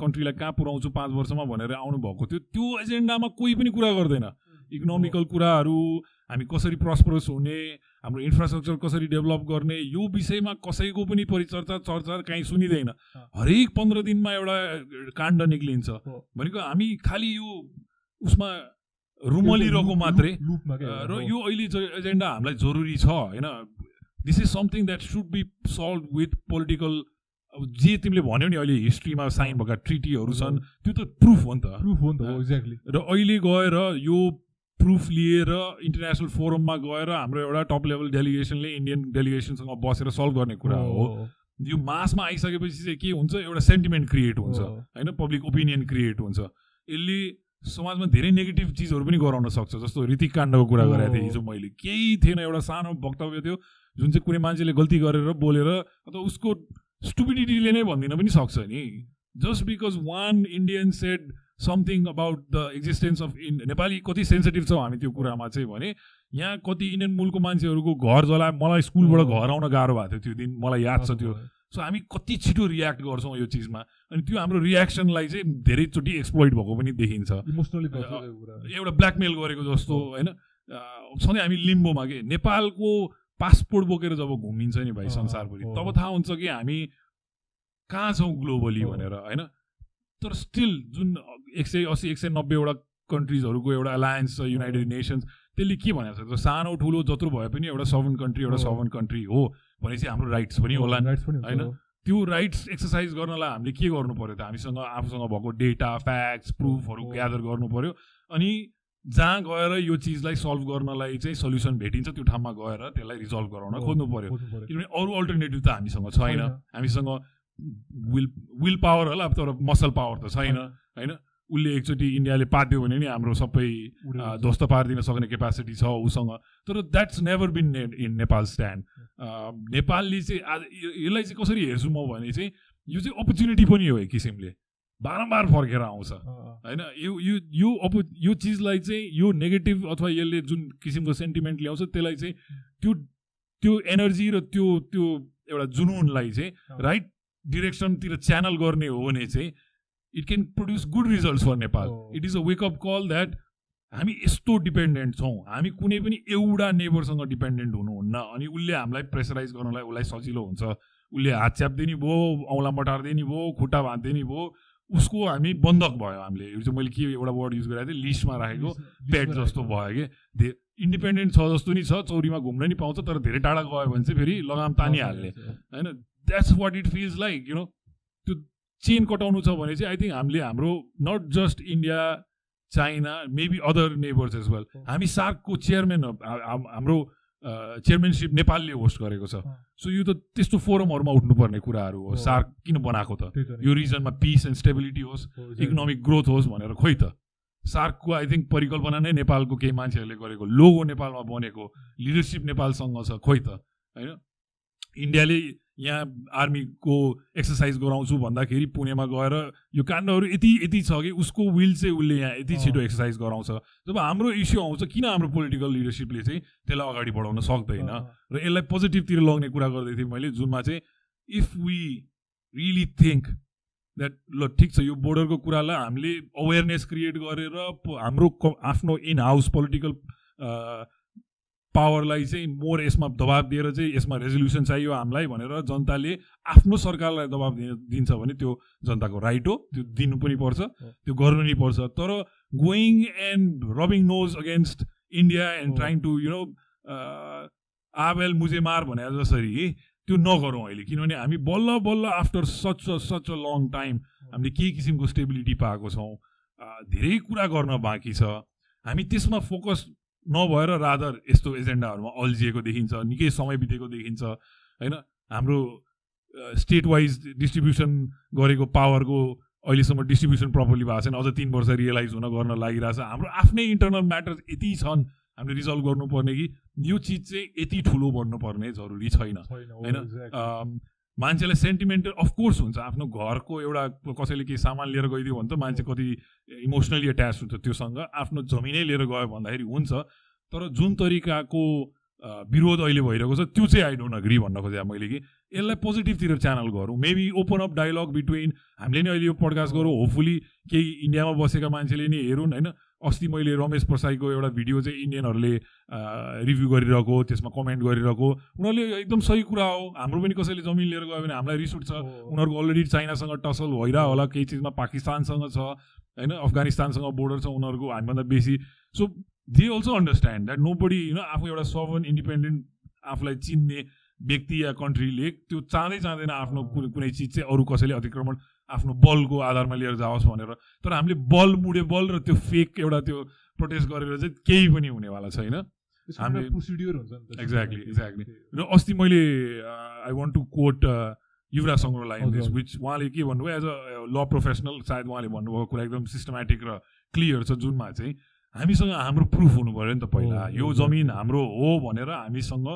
कन्ट्रीलाई कहाँ पुऱ्याउँछु पाँच वर्षमा भनेर आउनु भएको थियो त्यो एजेन्डामा कोही पनि कुरा गर्दैन इकोनोमिकल कुराहरू हामी कसरी प्रस्परस हुने हाम्रो इन्फ्रास्ट्रक्चर कसरी डेभलप गर्ने यो विषयमा कसैको पनि परिचर्चा चर्चा कहीँ सुनिँदैन हरेक पन्ध्र दिनमा एउटा काण्ड निक्लिन्छ। भनेको हामी खालि यो उसमा रुमलिरहेको मात्रै र। यो अहिले एजेन्डा हामीलाई जरुरी छ होइन? This is something that should be solve with political अब जे तिमीले भन्यौ नि अहिले हिस्ट्रीमा साइन भएका ट्रिटीहरू छन् त्यो त प्रुफ हो नि त। प्रुफ हो नि त एक्ज्याक्टली र अहिले गएर यो प्रुफ लिएर इन्टरनेसनल फोरममा गएर हाम्रो एउटा टप लेभल डेलिगेसनले इन्डियन डेलिगेसनसँग बसेर सल्भ गर्ने कुरा हो यो मासमा आइसकेपछि चाहिँ के हुन्छ एउटा सेन्टिमेन्ट क्रिएट हुन्छ। होइन? पब्लिक ओपिनियन क्रिएट हुन्छ। यसले समाजमा धेरै नेगेटिभ चिजहरू पनि गराउन सक्छ जस्तो ऋतिक काण्डको कुरा। गरेको थिएँ हिजो मैले केही थिएन एउटा सानो वक्तव्य थियो जुन चाहिँ कुनै मान्छेले गल्ती गरेर बोलेर अथवा उसको स्टुबिडिटीले नै भनिदिन पनि सक्छ नि just because one Indian said something about the existence of in Nepali कति सेन्सिटिभ छौँ हामी त्यो कुरामा चाहिँ भने यहाँ कति इन्डियन मुलको मान्छेहरूको घर जला मलाई स्कुलबाट। घर आउन गाह्रो भएको थियो त्यो दिन मलाई याद छ त्यो सो हामी कति छिटो रियाक्ट गर्छौँ यो चिजमा। अनि त्यो हाम्रो रियाक्सनलाई चाहिँ धेरैचोटि एक्सप्लोइट भएको पनि देखिन्छ। इमोसनली एउटा ब्ल्याकमेल गरेको जस्तो होइन? सधैँ हामी लिम्बोमा के नेपालको पासपोर्ट बोकेर जब घुमिन्छ नि भाइ संसारभरि। तब थाहा हुन्छ कि हामी कहाँ छौँ ग्लोबली। भनेर होइन? तर स्टिल जुन एक सय असी एक सय नब्बेवटा कन्ट्रिजहरूको एउटा एलायन्स छ युनाइटेड नेसन्स त्यसले के भनेको छ त्यो सानो ठुलो जत्रो भए पनि एउटा सभन कन्ट्री एउटा हो। सभन कन्ट्री हो भनेपछि हाम्रो राइट्स पनि होला होइन? त्यो राइट्स एक्सर्साइज गर्नलाई हामीले के गर्नु पर्यो त हामीसँग आफूसँग भएको डेटा फ्याक्ट्स प्रुफहरू। ग्यादर गर्नु पर्यो अनि जहाँ गएर यो चिजलाई सल्भ गर्नलाई चाहिँ सल्युसन भेटिन्छ त्यो ठाउँमा गएर त्यसलाई रिजल्भ गराउन खोज्नु पर्यो। किनभने अरू अल्टरनेटिभ त हामीसँग छैन छैन। हामीसँग विल विल पावर होला तर मसल पावर त छैन होइन उसले एकचोटि इन्डियाले पाद्यो भने नि हाम्रो सबै। ध्वस्त पारिदिन सक्ने क्यापासिटी छ उसँग तर that's never been in Nepal stand नेपालले चाहिँ आज यसलाई चाहिँ कसरी हेर्छु म भने चाहिँ यो चाहिँ अपर्च्युनिटी पनि हो एक किसिमले बारम्बार फर्केर आउँछ। होइन यो यो यो अप यो चिजलाई चाहिँ यो नेगेटिभ अथवा यसले जुन किसिमको सेन्टिमेन्ट ल्याउँछ त्यसलाई चाहिँ त्यो त्यो एनर्जी र त्यो त्यो एउटा जुनुनलाई चाहिँ। राइट डिरेक्सनतिर च्यानल गर्ने हो भने चाहिँ it can produce good results for Nepal. It is a wake up call that हामी यस्तो डिपेन्डेन्ट छौँ। हामी कुनै पनि एउटा नेबरसँग डिपेन्डेन्ट हुनुहुन्न अनि उसले हामीलाई प्रेसराइज गर्नलाई उसलाई सजिलो हुन्छ। उसले हात च्याप्दै नि भयो औँला मटार्दै नि भयो खुट्टा भाँच्दै नि भयो उसको हामी बन्धक भयो हामीले। यो चाहिँ मैले के एउटा वर्ड युज गरेको थिएँ लिस्टमा राखेको पेट जस्तो। भयो कि। धे इन्डिपेन्डेन्ट छ जस्तो नि छ चौरीमा घुम्न नि पाउँछ तर धेरै टाढा गयो भने चाहिँ फेरि लगाम तानिहाल्ने। होइन? That's what it feels like you know त्यो चेन कटाउनु छ भने चाहिँ आई थिङ्क हामीले हाम्रो not just India China maybe other neighbours as well. हामी सार्कको चेयरम्यान हाम्रो चेयरम्यानसिप नेपालले होस्ट गरेको छ। सो यो त त्यस्तो फोरमहरूमा उठ्नुपर्ने कुराहरू हो। सार्क किन बनाएको त। यो रिजनमा पिस एन्ड स्टेबिलिटी होस्. इकोनोमिक ग्रोथ होस् भनेर खोइ त सार्कको आई थिङ्क परिकल्पना नै नेपालको केही मान्छेहरूले गरेको लोगो नेपालमा बनेको लिडरसिप नेपालसँग छ खोइ त होइन इन्डियाले यहाँ आर्मीको एक्सर्साइज गराउँछु भन्दाखेरि पुणेमा गएर यो काण्डहरू यति यति छ कि उसको विल चाहिँ उसले यहाँ यति। छिटो एक्सर्साइज गराउँछ। जब हाम्रो इस्यु आउँछ किन हाम्रो पोलिटिकल लिडरसिपले चाहिँ त्यसलाई अगाडि बढाउन सक्दैन? र यसलाई पोजिटिभतिर लग्ने कुरा गर्दै थिएँ मैले जुनमा चाहिँ if we really think that ल ठिक छ यो बोर्डरको कुरालाई हामीले अवेरनेस क्रिएट गरेर हाम्रो आफ्नो इन हाउस पोलिटिकल पावरलाई चाहिँ मोर यसमा दबाब दिएर चाहिँ यसमा रेजोल्युसन चाहियो हामीलाई भनेर जनताले आफ्नो सरकारलाई दबाब दिन्छ भने त्यो जनताको राइट हो। त्यो दिनु पनि पर्छ त्यो गर्नु नि पर्छ। तर going and rubbing nose against India and. Trying to you know आवेल मुजे मार भने जसरी त्यो नगरौँ अहिले। किनभने हामी बल्ल बल्ल after such a such a long time हामीले केही किसिमको स्टेबिलिटी पाएको छौँ। धेरै कुरा गर्न बाँकी छ। हामी त्यसमा फोकस नभएर रादर यस्तो एजेन्डाहरूमा अल्झिएको देखिन्छ निकै समय बितेको देखिन्छ होइन? हाम्रो स्टेट वाइज डिस्ट्रिब्युसन गरेको पावरको अहिलेसम्म डिस्ट्रिब्युसन प्रपरली भएको छैन अझ तिन वर्ष रियलाइज हुन गर्न लागिरहेछ। हाम्रो आफ्नै इन्टरनल म्याटर्स यति छन् हामीले रिजल्भ गर्नुपर्ने कि यो चिज चाहिँ यति ठुलो बढ्नुपर्ने जरुरी छैन होइन? मान्छेलाई सेन्टिमेन्टल अफकोर्स हुन्छ। आफ्नो घरको एउटा कसैले केही सामान लिएर गइदियो भने त मान्छे कति इमोसनली एट्याच हुन्छ त्योसँग। आफ्नो जमिनै लिएर गयो भन्दाखेरि हुन्छ। तर जुन तरिकाको विरोध अहिले भइरहेको छ त्यो चाहिँ आई डोन्ट अग्री भन्न खोजेँ मैले कि। यसलाई पोजिटिभतिर च्यानल गरौँ। Maybe open up dialogue between हामीले नि अहिले यो पडकास्ट गरौँ। होपफुली केही इन्डियामा बसेका मान्छेले नि हेरुन् होइन? अस्ति मैले रमेश प्रसाईको एउटा भिडियो चाहिँ इन्डियनहरूले रिभ्यू गरिरहेको त्यसमा कमेन्ट गरिरहेको उनीहरूले एकदम सही कुरा हो। हाम्रो पनि कसैले जमिन लिएर गयो भने हामीलाई रिस उठ्छ। उनीहरूको अलरेडी चाइनासँग टसल भइरह होला केही चिजमा पाकिस्तानसँग छ होइन अफगानिस्तानसँग बोर्डर छ उनीहरूको हामीभन्दा बेसी। So they also understand that nobody होइन आफू एउटा सभन इन्डिपेन्डेन्ट आफूलाई चिन्ने व्यक्ति या कन्ट्रीले त्यो चाहँदै चाहँदैन आफ्नो कुनै कुनै चिज चाहिँ अरू कसैले अतिक्रमण आफ्नो बलको आधारमा लिएर जाओस् भनेर तर हामीले बल मुडे बल र त्यो फेक एउटा त्यो प्रोटेस्ट गरेर चाहिँ केही पनि हुनेवाला छैन हामीले- एउटा procedure हुन्छ नि त Exactly, exactly. त्यही र अस्ति मैले I want to quote Yubaraj सङ्ग्रहलाई this. Which उहाँले के भन्नुभयो एज अ ल प्रोफेसनल सायद उहाँले भन्नुभएको कुरा एकदम सिस्टमेटिक र क्लियर छ जुनमा चाहिँ हामीसँग हाम्रो प्रुफ हुनु पऱ्यो नि त पहिला यो जमिन। हाम्रो हो भनेर हामीसँग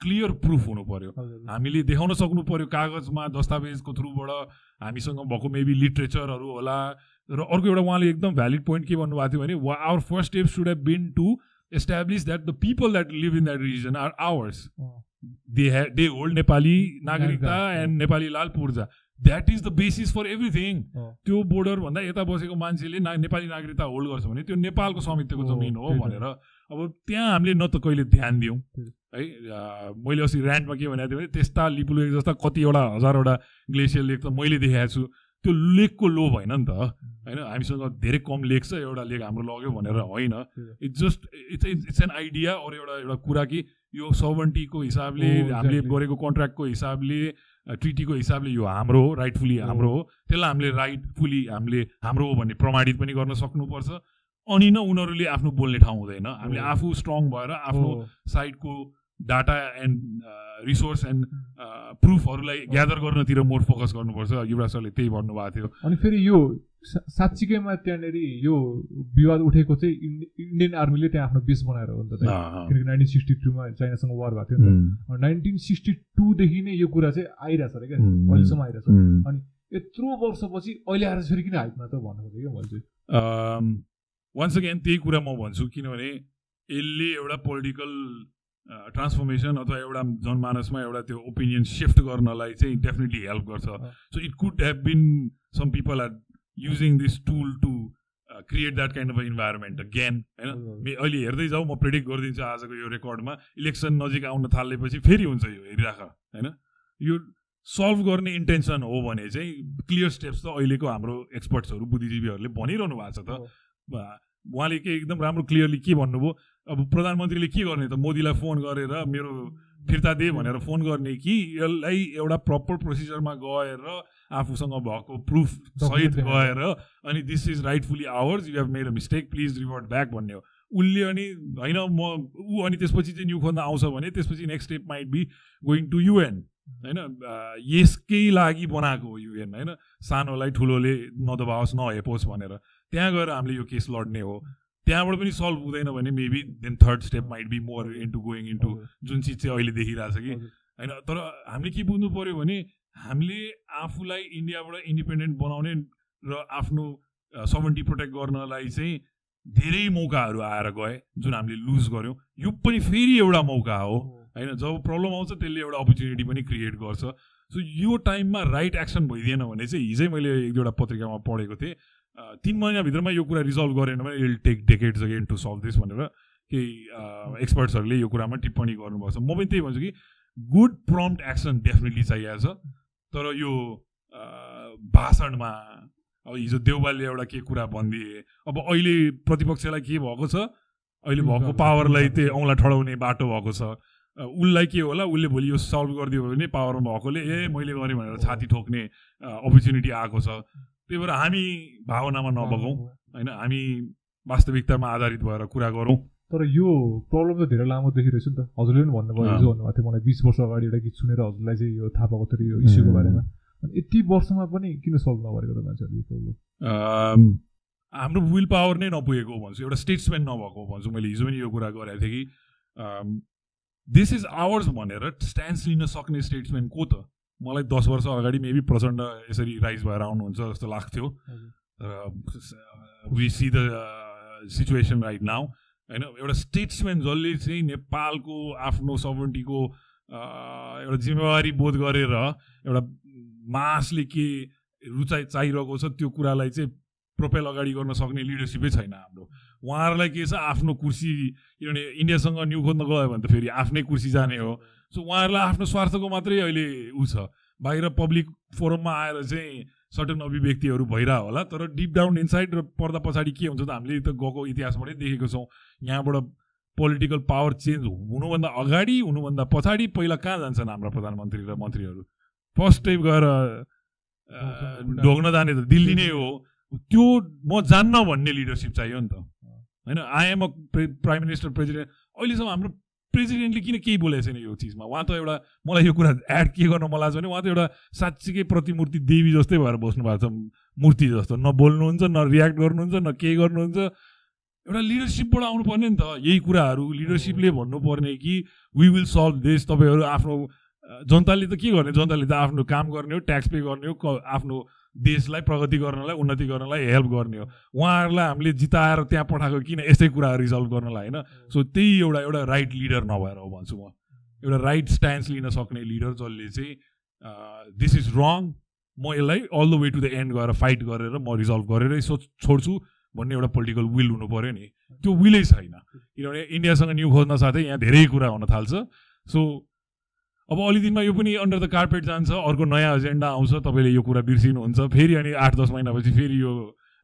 क्लियर प्रुफ हुनु हजुर। हामीले देखाउन सक्नु पर्यो कागजमा दस्तावेजको थ्रुबाट हामीसँग भएको मेबी लिट्रेचरहरू होला। र अर्को एउटा उहाँले एकदम भ्यालिड पोइन्ट के भन्नुभएको थियो भने our first step should have been to establish that the people that live in that region are ours they hey they hold Nepali नागरिकता एन्ड नेपाली लाल पूर्जा। That is the basis for everything. त्यो बोर्डर भन्दा यता बसेको मान्छेले ना नेपाली नागरिकता होल्ड गर्छ भने त्यो नेपालको स्वामित्वको जमिन हो। भनेर। अब त्यहाँ हामीले न त कहिले ध्यान दियौँ। है मैले अस्ति ऱ्यान्डमा के भनेको थिएँ भने त्यस्ता लिपुलेक जस्ता कतिवटा हजारवटा ग्लेसियर लेक त मैले देखाएको छु त्यो लेकको लोभ होइन नि त होइन हामीसँग धेरै कम लेक छ एउटा लेक हाम्रो लग्यो भनेर होइन। It's just it's it's an idea अरू एउटा एउटा कुरा कि यो सभन्टीको हिसाबले हो, हामीले. गरेको कन्ट्र्याक्टको हिसाबले ट्रिटीको हिसाबले यो हाम्रो हो राइटफुली। हाम्रो हो त्यसलाई हामीले राइटफुली हामीले हाम्रो हो भन्ने प्रमाणित पनि गर्न सक्नुपर्छ अनि न उनीहरूले आफ्नो बोल्ने ठाउँ हुँदैन हामीले हो। आफू स्ट्रङ भएर आफ्नो साइडको डाटा एन्ड रिसोर्स एन्ड प्रुफहरूलाई ग्यादर गर्नतिर मोर फोकस गर्नुपर्छ। युवराज सरले त्यही भन्नुभएको थियो। अनि फेरि यो साँच्चीकैमा त्यहाँनिर यो विवाद उठेको चाहिँ इन्डि- इन्डियन आर्मीले त्यहाँ आफ्नो बेस बनाएर हो नि त। किनकि नाइन्टिन सिक्सटी टूमा चाइनासँग वार भएको थियो नि उम्, त नाइन्टिन सिक्सटी टूदेखि नै यो कुरा चाहिँ आइरहेछ अरे क्या। अहिलेसम्म आइरहेछ। उम्। यत्रो वर्षपछि अहिले आएर फेरि किन हाइटमा त भन्नु खोजेँ क्या मैले चाहिँ। वान्स अगेन त्यही कुरा म भन्छु किनभने यसले एउटा पोलिटिकल ट्रान्सफर्मेसन अथवा एउटा जनमानसमा एउटा त्यो ओपिनियन सिफ्ट गर्नलाई चाहिँ डेफिनेटली हेल्प गर्छ। So it could have been some people are using this tool to create that kind of environment again होइन? अहिले हेर्दै जाउँ म प्रेडिक्ट गरिदिन्छु आजको यो रेकर्डमा इलेक्सन नजिक आउन थालेपछि फेरि हुन्छ यो हेरिराख होइन? यो सल्भ गर्ने इन्टेन्सन हो भने चाहिँ क्लियर स्टेप्स त अहिलेको हाम्रो एक्सपर्ट्सहरू बुद्धिजीवीहरूले भनिरहनु भएको छ त। उहाँले के एकदम राम्रो क्लियरली के भन्नुभयो? अब प्रधानमन्त्रीले के गर्ने त? मोदीलाई फोन गरेर मेरो फिर्ता दे भनेर फोन गर्ने कि यसलाई एउटा प्रपर प्रोसिजरमा गएर आफूसँग भएको प्रुफ सहित गएर अनि this is rightfully ours you have made a mistake please revert back भन्ने हो। उसले अनि होइन म ऊ अनि त्यसपछि चाहिँ न्यु खोज्न आउँछ भने त्यसपछि next step might be going to UN होइन? यसकै लागि बनाएको हो युएन होइन? सानोलाई ठुलोले नदबाओस् नहेपोस् भनेर। त्यहाँ गएर हामीले यो केस लड्ने हो। त्यहाँबाट पनि सल्भ हुँदैन भने maybe then third step might be more into going into जुन चिज चाहिँ अहिले देखिरहेछ कि। हजुर। होइन तर हामीले के बुझ्नु पर्यो भने हामीले आफूलाई इन्डियाबाट इन्डिपेन्डेन्ट बनाउने र आफ्नो सभन्टी प्रोटेक्ट गर्नलाई चाहिँ धेरै मौकाहरू आएर गए जुन हामीले लुज गऱ्यौँ। यो पनि फेरि एउटा मौका हो। होइन जब प्रब्लम आउँछ त्यसले एउटा अपर्च्युनिटी पनि क्रिएट गर्छ। सो यो टाइममा राइट एक्सन भइदिएन भने चाहिँ हिजै मैले एक दुईवटा पत्रिकामा पढेको थिएँ। तिन महिनाभित्रमा यो कुरा रिजल्भ गरेन भने it'll take decades again to solve this भनेर केही एक्सपर्ट्सहरूले यो कुरामा टिप्पणी गर्नुपर्छ म पनि त्यही भन्छु कि गुड प्रम्प्ट एक्सन डेफिनेटली चाहिएको छ। तर यो भाषणमा अब हिजो देउबालले एउटा के कुरा भनिदिए अब अहिले प्रतिपक्षलाई के भएको छ? अहिले भएको पावरलाई त्यही औँला ठडाउने बाटो भएको छ। उसलाई के होला? उसले भोलि यो सल्भ गरिदियो भने पावरमा भएकोले ए मैले गरेँ भनेर छाती ठोक्ने अपर्च्युनिटी आएको छ। त्यही भएर हामी भावनामा नबगाउँ होइन हामी वास्तविकतामा आधारित भएर कुरा गरौँ। तर यो प्रब्लम त धेरै लामो देखिरहेछ नि त। हजुरले पनि भन्नुभयो। हिजो भन्नुभएको थियो मलाई बिस वर्ष अगाडि एउटा गीत सुनेर हजुरलाई चाहिँ यो थाहा पाएको थियो यो इस्युको. बारेमा। अनि यति वर्षमा पनि किन सल्भ नगरेको त मान्छेहरूले यो प्रब्लम? हाम्रो विल पावर नै नपुगेको भन्छु। एउटा स्टेट्सम्यान नभएको भन्छु। मैले हिजो पनि यो कुरा गरेको थिएँ कि दिस इज आवर्स भनेर स्ट्यान्स लिन सक्ने स्टेट्सम्यान को त। मलाई दस वर्ष अगाडि मेबी प्रचण्ड यसरी राइज भएर आउनुहुन्छ जस्तो लाग्थ्यो। We see the situation right now होइन एउटा स्टेट्सम्यान जसले चाहिँ नेपालको आफ्नो सभरेन्टीको एउटा जिम्मेवारी बोध गरेर एउटा मासले के रुचाइ चाहिरहेको छ त्यो कुरालाई चाहिँ प्रोपेल अगाडि गर्न सक्ने लिडरसिपै छैन हाम्रो। उहाँहरूलाई के छ आफ्नो कुर्सी किनभने इन्डियासँग न्यु खोज्न गयो भने त फेरि आफ्नै कुर्सी जाने हो। सो उहाँहरूलाई आफ्नो स्वार्थको मात्रै अहिले ऊ छ। बाहिर पब्लिक फोरममा आएर चाहिँ सर्टन अभिव्यक्तिहरू भइरह होला तर डिप डाउन इनसाइड र पर्दा पछाडि के हुन्छ त हामीले त गएको इतिहासबाटै देखेको छौँ। यहाँबाट पोलिटिकल पावर चेन्ज हुनुभन्दा अगाडि हुनुभन्दा पछाडि पहिला कहाँ जान्छन् हाम्रा प्रधानमन्त्री र मन्त्रीहरू? फर्स्ट टाइम गएर ढोग्न जाने त दिल्ली नै हो। त्यो म जान्न भन्ने लिडरसिप चाहियो नि त। होइन I'm a prime minister president अहिलेसम्म हाम्रो प्रेसिडेन्टले किन केही बोलेको छैन यो चिजमा? उहाँ त एउटा मलाई यो कुरा एड के गर्न मन लाग्छ भने उहाँ त एउटा साँच्चीकै प्रतिमूर्ति देवी जस्तै भएर बस्नु भएको छ मूर्ति जस्तो। न बोल्नुहुन्छ न रियाक्ट गर्नुहुन्छ न केही गर्नुहुन्छ। एउटा लिडरसिपबाट आउनुपर्ने नि त। यही कुराहरू लिडरसिपले भन्नुपर्ने कि वी विल सल्भ देश तपाईँहरू आफ्नो जनताले त के गर्ने? जनताले त आफ्नो काम गर्ने हो ट्याक्स पे गर्ने हो आफ्नो देशलाई प्रगति गर्नलाई उन्नति गर्नलाई हेल्प गर्ने हो। उहाँहरूलाई हामीले जिताएर त्यहाँ पठाएको किन यस्तै कुराहरू रिजल्भ गर्नलाई होइन? सो त्यही एउटा एउटा राइट लिडर नभएर हो भन्छु म। एउटा राइट स्ट्यान्स लिन सक्ने लिडर जसले चाहिँ दिस इज रङ म यसलाई all the way to the end गएर फाइट गरेर म रिजल्भ गरेरै सो छोड्छु भन्ने एउटा पोलिटिकल विल हुनु पऱ्यो नि। त्यो विलै छैन। किनभने इन्डियासँग न्यु खोज्न साथै यहाँ धेरै कुरा हुन थाल्छ। सो अब अलि दिनमा यो पनि अन्डर द कार्पेट जान्छ अर्को नयाँ एजेन्डा आउँछ तपाईँले यो कुरा बिर्सिनुहुन्छ फेरि अनि आठ दस महिनापछि फेरि यो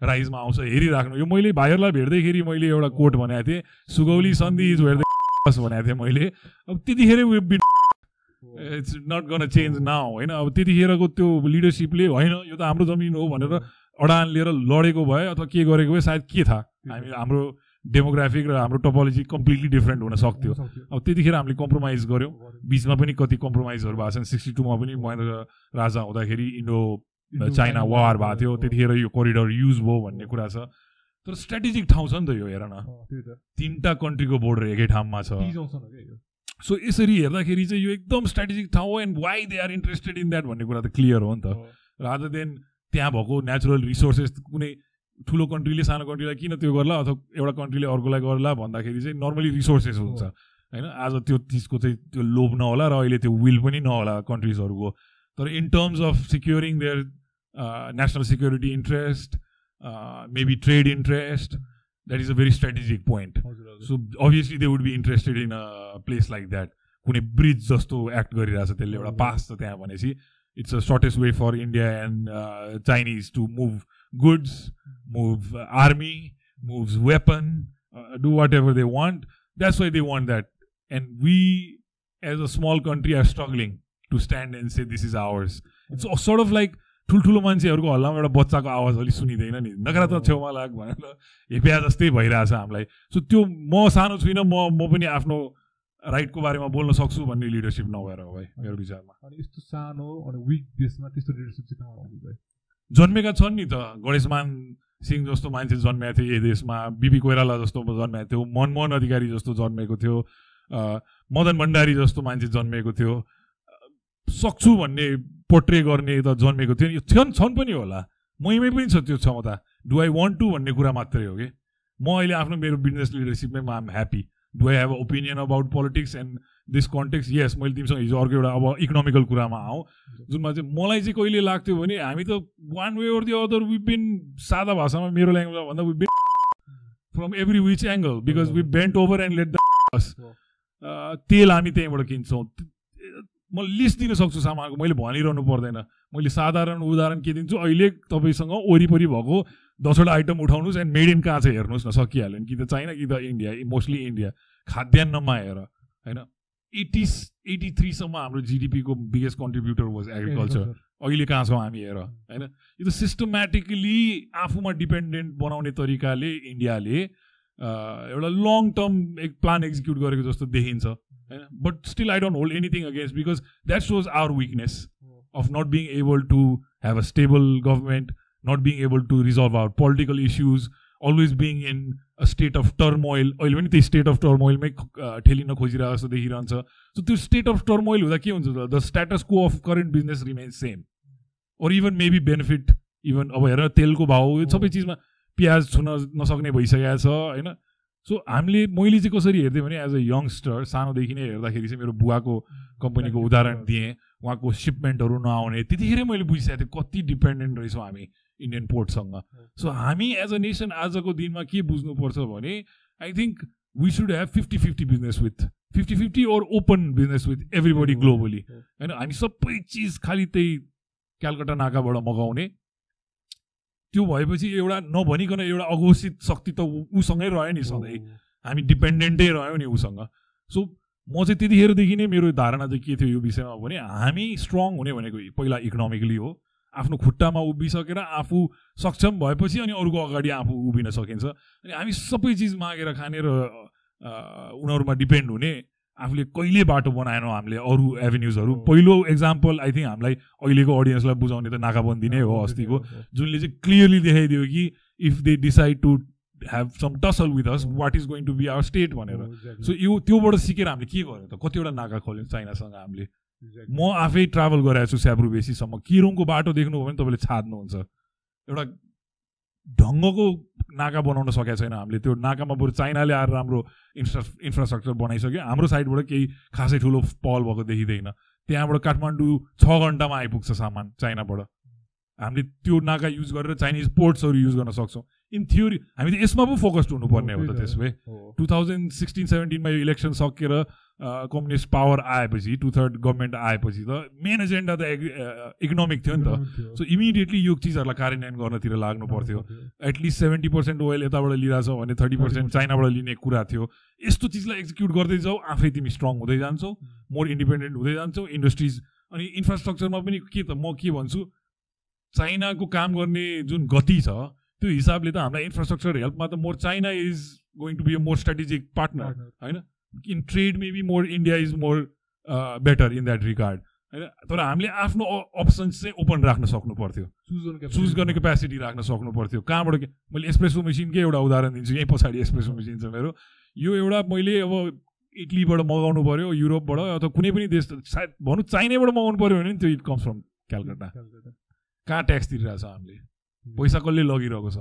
राइजमा आउँछ हेरिराख्नु। यो मैले भाइहरूलाई भेट्दैखेरि मैले एउटा कोट भनेको थिएँ सुगौली सन्धि इज भेट्दै [laughs] भनेको थिएँ मैले। अब त्यतिखेरै been it's not gonna change now होइन? अब त्यतिखेरको त्यो लिडरसिपले होइन यो त हाम्रो जमिन हो भनेर अडान लिएर लडेको भए अथवा के गरेको भए सायद के थाहा? हामी हाम्रो डेमोग्राफिक र हाम्रो टोपोलोजी कम्प्लिटली डिफ्रेन्ट हुन सक्थ्यो। अब त्यतिखेर हामीले कम्प्रोमाइज गऱ्यौँ। बिचमा पनि कति कम्प्रोमाइजहरू भएको छन्। सिक्सटी टूमा पनि महेन्द्र राजा हुँदाखेरि इन्डो चाइना वार भएको थियो। त्यतिखेर यो कोरिडोर युज भयो भन्ने कुरा छ। तर स्ट्राटेजिक ठाउँ छ नि त यो हेर न। तिनवटा कन्ट्रीको बोर्डर एकै ठाउँमा छ। सो यसरी हेर्दाखेरि चाहिँ यो एकदम स्ट्राटेजिक ठाउँ हो and why they are interested in that भन्ने कुरा त क्लियर हो नि त। रादर देन त्यहाँ भएको नेचुरल रिसोर्सेस कुनै ठुलो कन्ट्रीले सानो कन्ट्रीलाई किन त्यो गर्ला अथवा एउटा कन्ट्रीले अर्कोलाई गर्ला भन्दाखेरि चाहिँ नर्मली रिसोर्सेस हुन्छ। होइन? आज त्यो चिजको चाहिँ त्यो लोभ नहोला र अहिले त्यो विल पनि नहोला कन्ट्रिजहरूको तर in terms of securing their national security interest maybe trade interest that is a very strategic point so obviously they would be interested in a place like that कुनै ब्रिज जस्तो एक्ट गरिरहेछ त्यसले एउटा पास छ त्यहाँ भनेपछि it's a shortest way for India and Chinese to move goods move army moves weapon do what ever they want that's why they want that and we as a small country are struggling to stand and say this is ours it's sort of like ठुल्ठुलो मान्छेहरूको हल्लामा एउटा बच्चाको आवाज अलिक सुनिँदैन नि नकारात्मक छेउमा लाग भनेर हेप्या जस्तै भइरहेछ हामीलाई सो त्यो म सानो छुइनँ म म पनि आफ्नो राइटको बारेमा बोल्न सक्छु भन्ने लिडरसिप नभएर हो भाइ मेरो विचारमा अनि यस्तो सानो अनि विक देशमा त्यस्तो लिडरसिप चाहिँ कहाँ आउँछ भाइ जन्मेका छन् नि त। गणेशमान सिंह जस्तो मान्छे जन्मेको थियो यही देशमा। बिपी कोइराला जस्तो जन्मेको थियो। मनमोहन अधिकारी जस्तो जन्मेको थियो। मदन भण्डारी जस्तो मान्छे जन्मेको थियो। सक्छु भन्ने पोट्रे गर्ने त जन्मेको थियो। यो छन् छन् पनि होला। मैमै पनि छ त्यो क्षमता। डु आई वान्ट टु भन्ने कुरा मात्रै हो कि? म अहिले आफ्नो मेरो business लिडरसिपमै I'm happy do I have opinion about politics and this context यस मैले तिमीसँग हिजो अर्को एउटा अब इकोनोमिकल कुरामा आउँ जुनमा चाहिँ मलाई चाहिँ कहिले लाग्थ्यो भने हामी त one way or the other been सादा भाषामा मेरो ल्याङ्ग्वेजमा भन्दा been from every which angle because we bent over and let the. तेल हामी त्यहीँबाट किन्छौँ। म लिस्ट दिन सक्छु सामानको मैले भनिरहनु पर्दैन। मैले साधारण उदाहरण के दिन्छु? अहिले तपाईँसँग वरिपरि भएको दसवटा आइटम उठाउनुहोस् एन्ड मेड इन कहाँ छ हेर्नुहोस् न सकिहाल्यो नि। कि त चाइना कि त इन्डिया मोस्टली इन्डिया। खाद्यान्नमा हेर होइन? एटी एटी थ्रीसम्म हाम्रो जिडिपीको बिगेस्ट कन्ट्रिब्युटर वाज एग्रिकल्चर अहिले कहाँ छौँ हामी हेर होइन? यो त सिस्टमेटिकली आफूमा डिपेन्डेन्ट बनाउने तरिकाले इन्डियाले अ, एउटा लङ टर्म एक प्लान एक्जिक्युट गरेको जस्तो देखिन्छ होइन? But still I don't hold anything against because that shows our weakness of not being able to have a stable government, not being able to resolve our political issues, always being in a state of turmoil. अहिले पनि त्यही स्टेट अफ टर्मोइलमै ठेलिन खोजिरहेको जस्तो देखिरहन्छ। सो त्यो स्टेट अफ टर्मोइल हुँदा के हुन्छ त? The status quo of current business remains same or even maybe benefit even अब हेर तेलको भाउ यो सबै चिजमा प्याज छुन नसक्ने भइसकेको छ होइन? सो हामीले मैले चाहिँ कसरी हेर्थेँ भने एज अ यङ्स्टर सानोदेखि नै हेर्दाखेरि चाहिँ मेरो बुवाको कम्पनीको उदाहरण दिएँ। उहाँको सिपमेन्टहरू नआउने। त्यतिखेरै मैले बुझिसकेको थिएँ कति डिपेन्डेन्ट रहेछौँ हामी। इन्डियन पोर्टसँग सो हामी एज अ नेसन आजको दिनमा के बुझ्नुपर्छ भने I think we should have fifty fifty business with fifty fifty or open business with everybody globally होइन हामी सबै चिज खालि त्यही क्यालकटा नाकाबाट मगाउने। त्यो भएपछि एउटा नभनिकन एउटा अघोषित शक्ति त उसँगै रह्यो नि सधैँ। हामी डिपेन्डेन्टै रह्यौँ नि उसँग। सो म चाहिँ त्यतिखेरदेखि नै मेरो धारणा चाहिँ के थियो यो विषयमा भने हामी स्ट्रङ हुने भनेको पहिला इकोनोमिकली हो। आफ्नो खुट्टामा उभिसकेर आफू सक्षम भएपछि अनि अरूको अगाडि आफू उभिन सकिन्छ। अनि हामी सबै चिज मागेर खाने र उनीहरूमा डिपेन्ड हुने आफूले कहिले बाटो बनाएनौँ हामीले अरू एभेन्युजहरू। पहिलो एक्जाम्पल आई थिङ्क हामीलाई अहिलेको अडियन्सलाई बुझाउने त नाकाबन्दी नै हो अस्तिको। जुनले चाहिँ क्लियरली देखाइदियो कि if they decide to have some tussle with us what is going to be our state भनेर। सो यो त्योबाट सिकेर हामीले के गर्यो त? कतिवटा नाका खोल्यौँ चाइनासँग हामीले। म आफै ट्राभल गराएको छु स्याब्रु बेसीसम्म। किरोङको बाटो देख्नुभयो भने तपाईँले छाड्नुहुन्छ एउटा ढङ्गको नाका बनाउन सकेको छैन हामीले। त्यो नाकामा बरु चाइनाले आएर राम्रो इन्फ्रा इन्फ्रास्ट्रक्चर बनाइसक्यो। हाम्रो साइडबाट केही खासै ठुलो पहल भएको देखिँदैन। त्यहाँबाट काठमाडौँ छ घन्टामा आइपुग्छ सामान चाइनाबाट। हामीले त्यो नाका युज गरेर चाइनिज पोर्ट्सहरू युज गर्न सक्छौँ। इन थ्योरी हामी त यसमा पो फोकस्ड हुनुपर्ने हो त त्यसो भए। टु थाउजन्ड सिक्सटिन सेभेन्टिनमा यो इलेक्सन सकेर कम्युनिस्ट पावर आएपछि टु थर्ड गभर्मेन्ट आएपछि त मेन एजेन्डा त इकोनोमिक थियो नि त। सो इमिडिएटली यो चिजहरूलाई कार्यान्वयन गर्नतिर लाग्नु पर्थ्यो। एटलिस्ट सेभेन्टी पर्सेन्ट ओइल यताबाट लिइरहेछौ भने थर्टी पर्सेन्ट 30% चाइनाबाट लिने कुरा थियो। यस्तो चिजलाई एक्जिक्युट गर्दै जाऊ आफै तिमी स्ट्रङ हुँदै जान्छौ मोर इन्डिपेन्डेन्ट हुँदै जान्छौ इन्डस्ट्रिज अनि इन्फ्रास्ट्रक्चरमा पनि के त म के भन्छु चाइनाको काम गर्ने जुन गति छ त्यो हिसाबले त हामीलाई इन्फ्रास्ट्रक्चर हेल्पमा त more China is going to be a more strategic partner होइन? In trade maybe more India is more better in that regard होइन? तर हामीले आफ्नो अप्सन्स चाहिँ ओपन राख्न सक्नु पर्थ्यो। चुज गर्ने क्यापेसिटी राख्न सक्नु पर्थ्यो। कहाँबाट मैले एस्प्रेसो मेसिनकै एउटा उदाहरण दिन्छु? यहीँ पछाडि एस्प्रेसो मेसिन छ मेरो। यो एउटा मैले अब इटलीबाट मगाउनु पऱ्यो युरोपबाट अथवा कुनै पनि देश सायद भनौँ चाइनाबाट मगाउनु पऱ्यो भने नि त्यो इट कम्स फ्रम क्यालकटा कहाँ ट्याक्स तिरिरहेको छ हामीले? पैसा कसले लगिरहेको छ?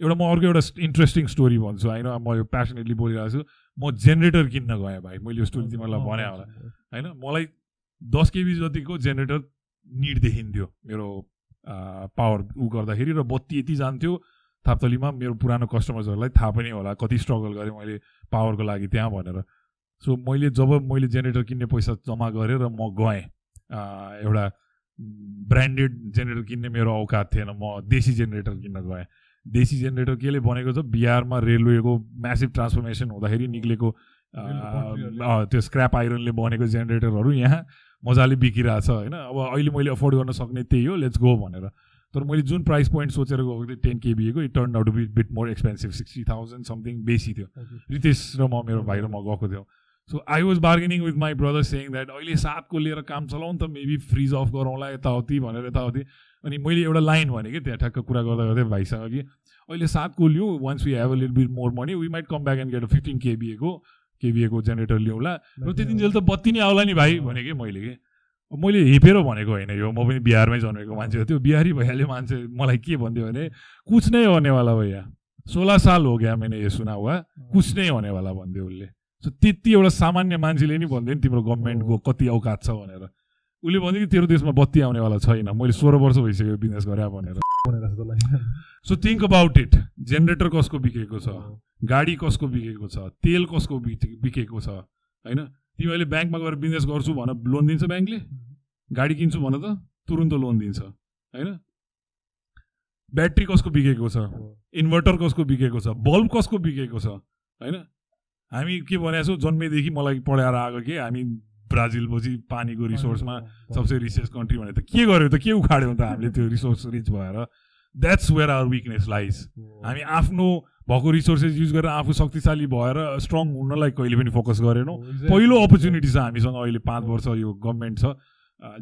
एउटा म अर्को एउटा इन्ट्रेस्टिङ स्टोरी भन्छु। होइन म यो प्यासनेटली बोलिरहेको छु। म जेनेरेटर किन्न गएँ भाइ। मैले यो स्टोरी तिमीहरूलाई भने होला। होइन मलाई दस केबी जतिको जेनेरेटर निड देखिन्थ्यो मेरो पावर उ गर्दाखेरि र बत्ती यति जान्थ्यो थाप्तलीमा मेरो पुरानो कस्टमर्सहरूलाई थाहा पनि होला कति स्ट्रगल गरेँ मैले पावरको लागि त्यहाँ भनेर। सो मैले जब मैले जेनेरेटर किन्ने पैसा जम्मा गरेँ र म गएँ एउटा ब्रान्डेड जेनेरेटर किन्ने मेरो औकात थिएन। म देशी जेनेरेटर किन्न गएँ। देशी जेनेरेटर केले बनेको छ बिहारमा रेलवेको म्यासिभ ट्रान्सफर्मेसन हुँदाखेरि निक्लेको त्यो स्क्रैप आइरनले बनेको जेनेरेटरहरू यहाँ मजाले बिकिरहेछ होइन। अब अहिले मैले अफोर्ड गर्न सक्ने त्यही हो लेट्स गो भनेर। तर मैले जुन प्राइस पोइन्ट सोचेर गएको थिएँ ten केबीको it turn out be bit more expensive sixty thousand something बेसी थियो। रितेश र म मेरो भाइ र म गएको थियौँ। So I was bargaining with my brother saying that अहिले सातको लिएर काम चलाउँ त मेबी फ्रिज अफ गरौँला यताउति भनेर यताउति अनि मैले एउटा लाइन भने कि त्यहाँ ठ्याक्क कुरा गर्दा गर्दै भाइसँग कि अहिले सातको लिउँ once we have a little bit more money we might come back and get fifteen केबिएको केबिएको जेनेरेटर ल्याउँला र त्यतिन्जेल त बत्ती नै आउला नि भाइ भने कि मैले कि मैले हेपेर भनेको होइन यो म पनि बिहारमै जन्मेको मान्छे हो त्यो बिहारी भइहाल्यो मान्छे मलाई के भन्थ्यो भने कुछ नै होनेवाला भैया सोह्र साल हो गया मैंने ये सुना हुआ कुछ नै होनेवाला भन्थ्यो उसले सो त्यति एउटा सामान्य मान्छेले नि भन्थ्यो नि तिम्रो गभर्मेन्टको कति औकात छ भनेर। उसले भन्थ्यो कि तेरो देशमा बत्ती आउनेवाला छैन। मैले सोह्र वर्ष भइसक्यो बिजनेस गरे भनेर। So think about it generator कसको बिकेको छ? गाडी कसको बिकेको छ? तेल कसको बिके- बिकेको छ? होइन? तिमी अहिले ब्याङ्कमा गएर बिजनेस गर्छु भन लोन दिन्छ ब्याङ्कले? गाडी किन्छु भन त तुरुन्त लोन दिन्छ। होइन? ब्याट्री कसको बिकेको छ? इन्भर्टर कसको बिकेको छ? बल्ब कसको बिकेको छ? होइन? हामी के भनेको छौँ जन्मेदेखि मलाई पढाएर आएको के? हामी ब्राजिल पछि पानीको रिसोर्समा सबसे रिचेस कन्ट्री भने त के गर्यो त? के उखाड्यौँ त हामीले त्यो रिसोर्स रिच भएर? That's where our weakness lies हामी आफ्नो भएको रिसोर्सेस युज गरेर आफू शक्तिशाली भएर स्ट्रङ हुनलाई कहिले पनि फोकस गरेनौँ। पहिलो अपर्च्युनिटी छ हामीसँग अहिले पाँच वर्ष यो गभर्मेन्ट छ।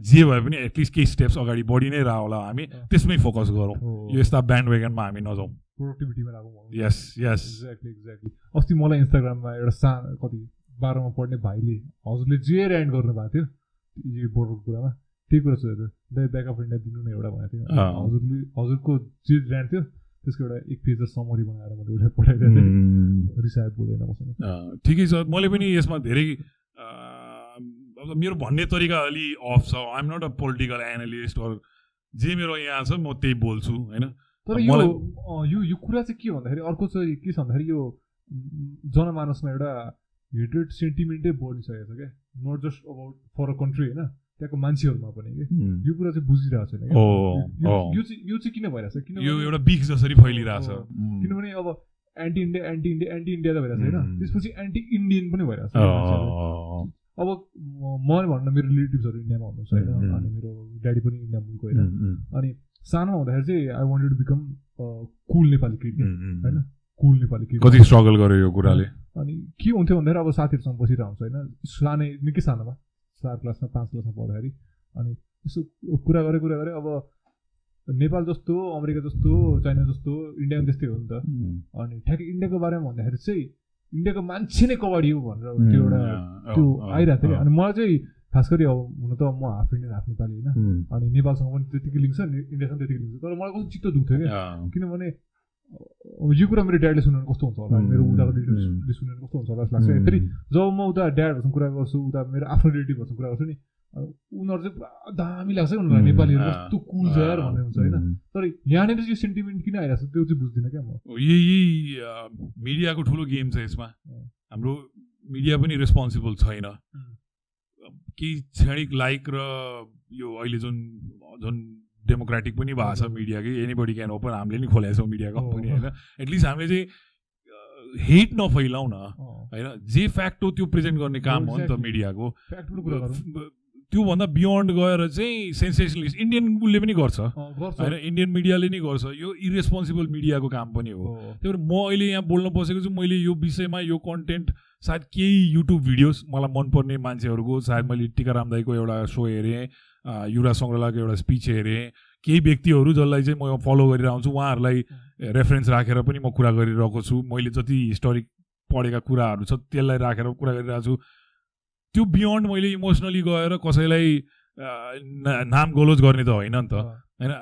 जे भए पनि एटलिस्ट केही स्टेप्स अगाडि बढी नै रह होला हामी। त्यसमै फोकस गरौँ। यो यस्ता ब्यान्ड वेगनमा हामी नजाउँ। प्रोडक्टिभिटीमा लागौँ यस यस एक्ज्याक्टली एक्ज्याक्टली अस्ति मलाई इन्स्टाग्राममा एउटा सा कति बाह्रमा पढ्ने भाइले हजुरले जे ऱ्यान्ड गर्नुभएको थियो यो बोर्डरको कुरामा त्यही कुरा सोधेको थियो दाइ ब्याक अफ इन्डिया दिनु न एउटा भनेको थियो। हजुरले हजुरको जे ऱ्यान्ड थियो त्यसको एउटा एक पेज समरी बनाएर मैले उसलाई पठाइदिएको थिएँ रिसाए बोल्दैन मसँग ठिकै छ मैले पनि यसमा धेरै अब मेरो भन्ने तरिका अलि अफ छ। I'm not a political analyst or जे मेरो यहाँ छ म त्यही बोल्छु होइन? तर यो यो यो कुरा चाहिँ के भन्दाखेरि अर्को चाहिँ के छ भन्दाखेरि यो जनमानसमा एउटा हेटेड सेन्टिमेन्टै बढिसकेको छ क्या not just about for a country होइन? त्यहाँको मान्छेहरूमा पनि क्या यो कुरा चाहिँ बुझिरहेको छैन यो- चाहिँ यो चाहिँ किन भइरहेछ किन यो एउटा बिख जसरी फैलिरहेछ. किनभने अब anti India anti India anti India त भइरहेछ होइन. त्यसपछि एन्टी इन्डियन पनि भइरहेछ। अब म- भन्न मेरो रिलेटिभ्सहरू इन्डियामा हुनुहुन्छ होइन. अनि मेरो ड्याडी पनि इन्डिया मुलको होइन? अनि सानोमा हुँदाखेरि चाहिँ I wanted to become cool Nepali cricket. होइन कुल नेपाली क्रिकेट कति स्ट्रगल गर्यो यो कुराले? अनि के हुन्थ्यो भन्दाखेरि अब साथीहरूसँग बसिरहेको हुन्छ होइन? सानै निकै सानोमा चार क्लासमा पाँच क्लासमा पढ्दाखेरि। अनि यसो कुरा गरे कुरा गरे अब नेपाल जस्तो अमेरिका जस्तो चाइना जस्तो इन्डिया पनि त्यस्तै हो नि त. अनि ठ्याक्कै इन्डियाको बारेमा भन्दाखेरि चाहिँ इन्डियाको मान्छे नै कबाडी हो भनेर त्यो एउटा त्यो आइरहेको थियो। अनि मलाई चाहिँ खास गरी अब हुन त म हाफ इन्डियन हाफ नेपाली होइन. अनि नेपालसँग पनि त्यतिकै लिङ्क छ नि इन्डियासँग त्यतिकै लिङ्क छ तर मलाई कस्तो चित्त दुख्थ्यो क्या. किनभने अब यो कुरा मेरो ड्याडले सुनेर कस्तो हुन्छ होला मेरो उताको. रिलेटिभ्सले सुनेर कस्तो हुन्छ होला जस्तो लाग्छ. फेरि जब म उता ड्याडहरूसँग कुरा गर्छु उता मेरो आफ्नो रिलेटिभहरूसँग कुरा गर्छु नि उनीहरू चाहिँ पुरा दामी लाग्छ क्या उनीहरूलाई नेपालीहरू कस्तो कुल छ यार भन्ने हुन्छ होइन. तर यहाँनिर चाहिँ यो सेन्टिमेन्ट किन आइरहेको छ त्यो चाहिँ बुझ्दिनँ क्या म यही मिडियाको ठुलो गेम छ यसमा। हाम्रो मिडिया पनि रेस्पोन्सिबल छैन. केही क्षणिक लाइक र यो अहिले जुन जुन डेमोक्रेटिक पनि भएको छ मिडियाकै एनीबडी क्यान ओपन हामीले नि खोलेको छौँ मिडिया कम्पनी। होइन। एटलिस्ट हामीले चाहिँ हेट नफैलाउँ न अँ, होइन। जे फ्याक्ट हो त्यो प्रेजेन्ट गर्ने काम हो नि त. मिडियाको। त्योभन्दा बियोन्ड गएर चाहिँ सेन्सेसनलिस्ट इन्डियन उसले पनि गर्छ। होइन इन्डियन मिडियाले नै गर्छ। यो इरेस्पोन्सिबल मिडियाको काम पनि हो। त्यही भएर म अहिले यहाँ बोल्न बसेको छु मैले यो विषयमा यो कन्टेन्ट सायद केही युट्युब भिडियोज मलाई मनपर्ने मान्छेहरूको सायद मैले टिकाराम दाईको एउटा सो हेरेँ अ, युवराज सङ्ग्रलाको एउटा स्पिच हेरेँ केही व्यक्तिहरू जसलाई चाहिँ म फलो गरिरहेको छु उहाँहरूलाई रेफरेन्स राखेर पनि म कुरा गरिरहेको छु। मैले जति हिस्टोरिक पढेका कुराहरू छ त्यसलाई राखेर कुरा गरिरहेको छु। त्यो बियोन्ड मैले इमोसनली गएर कसैलाई नाम गोलोज गर्ने त होइन नि त। होइन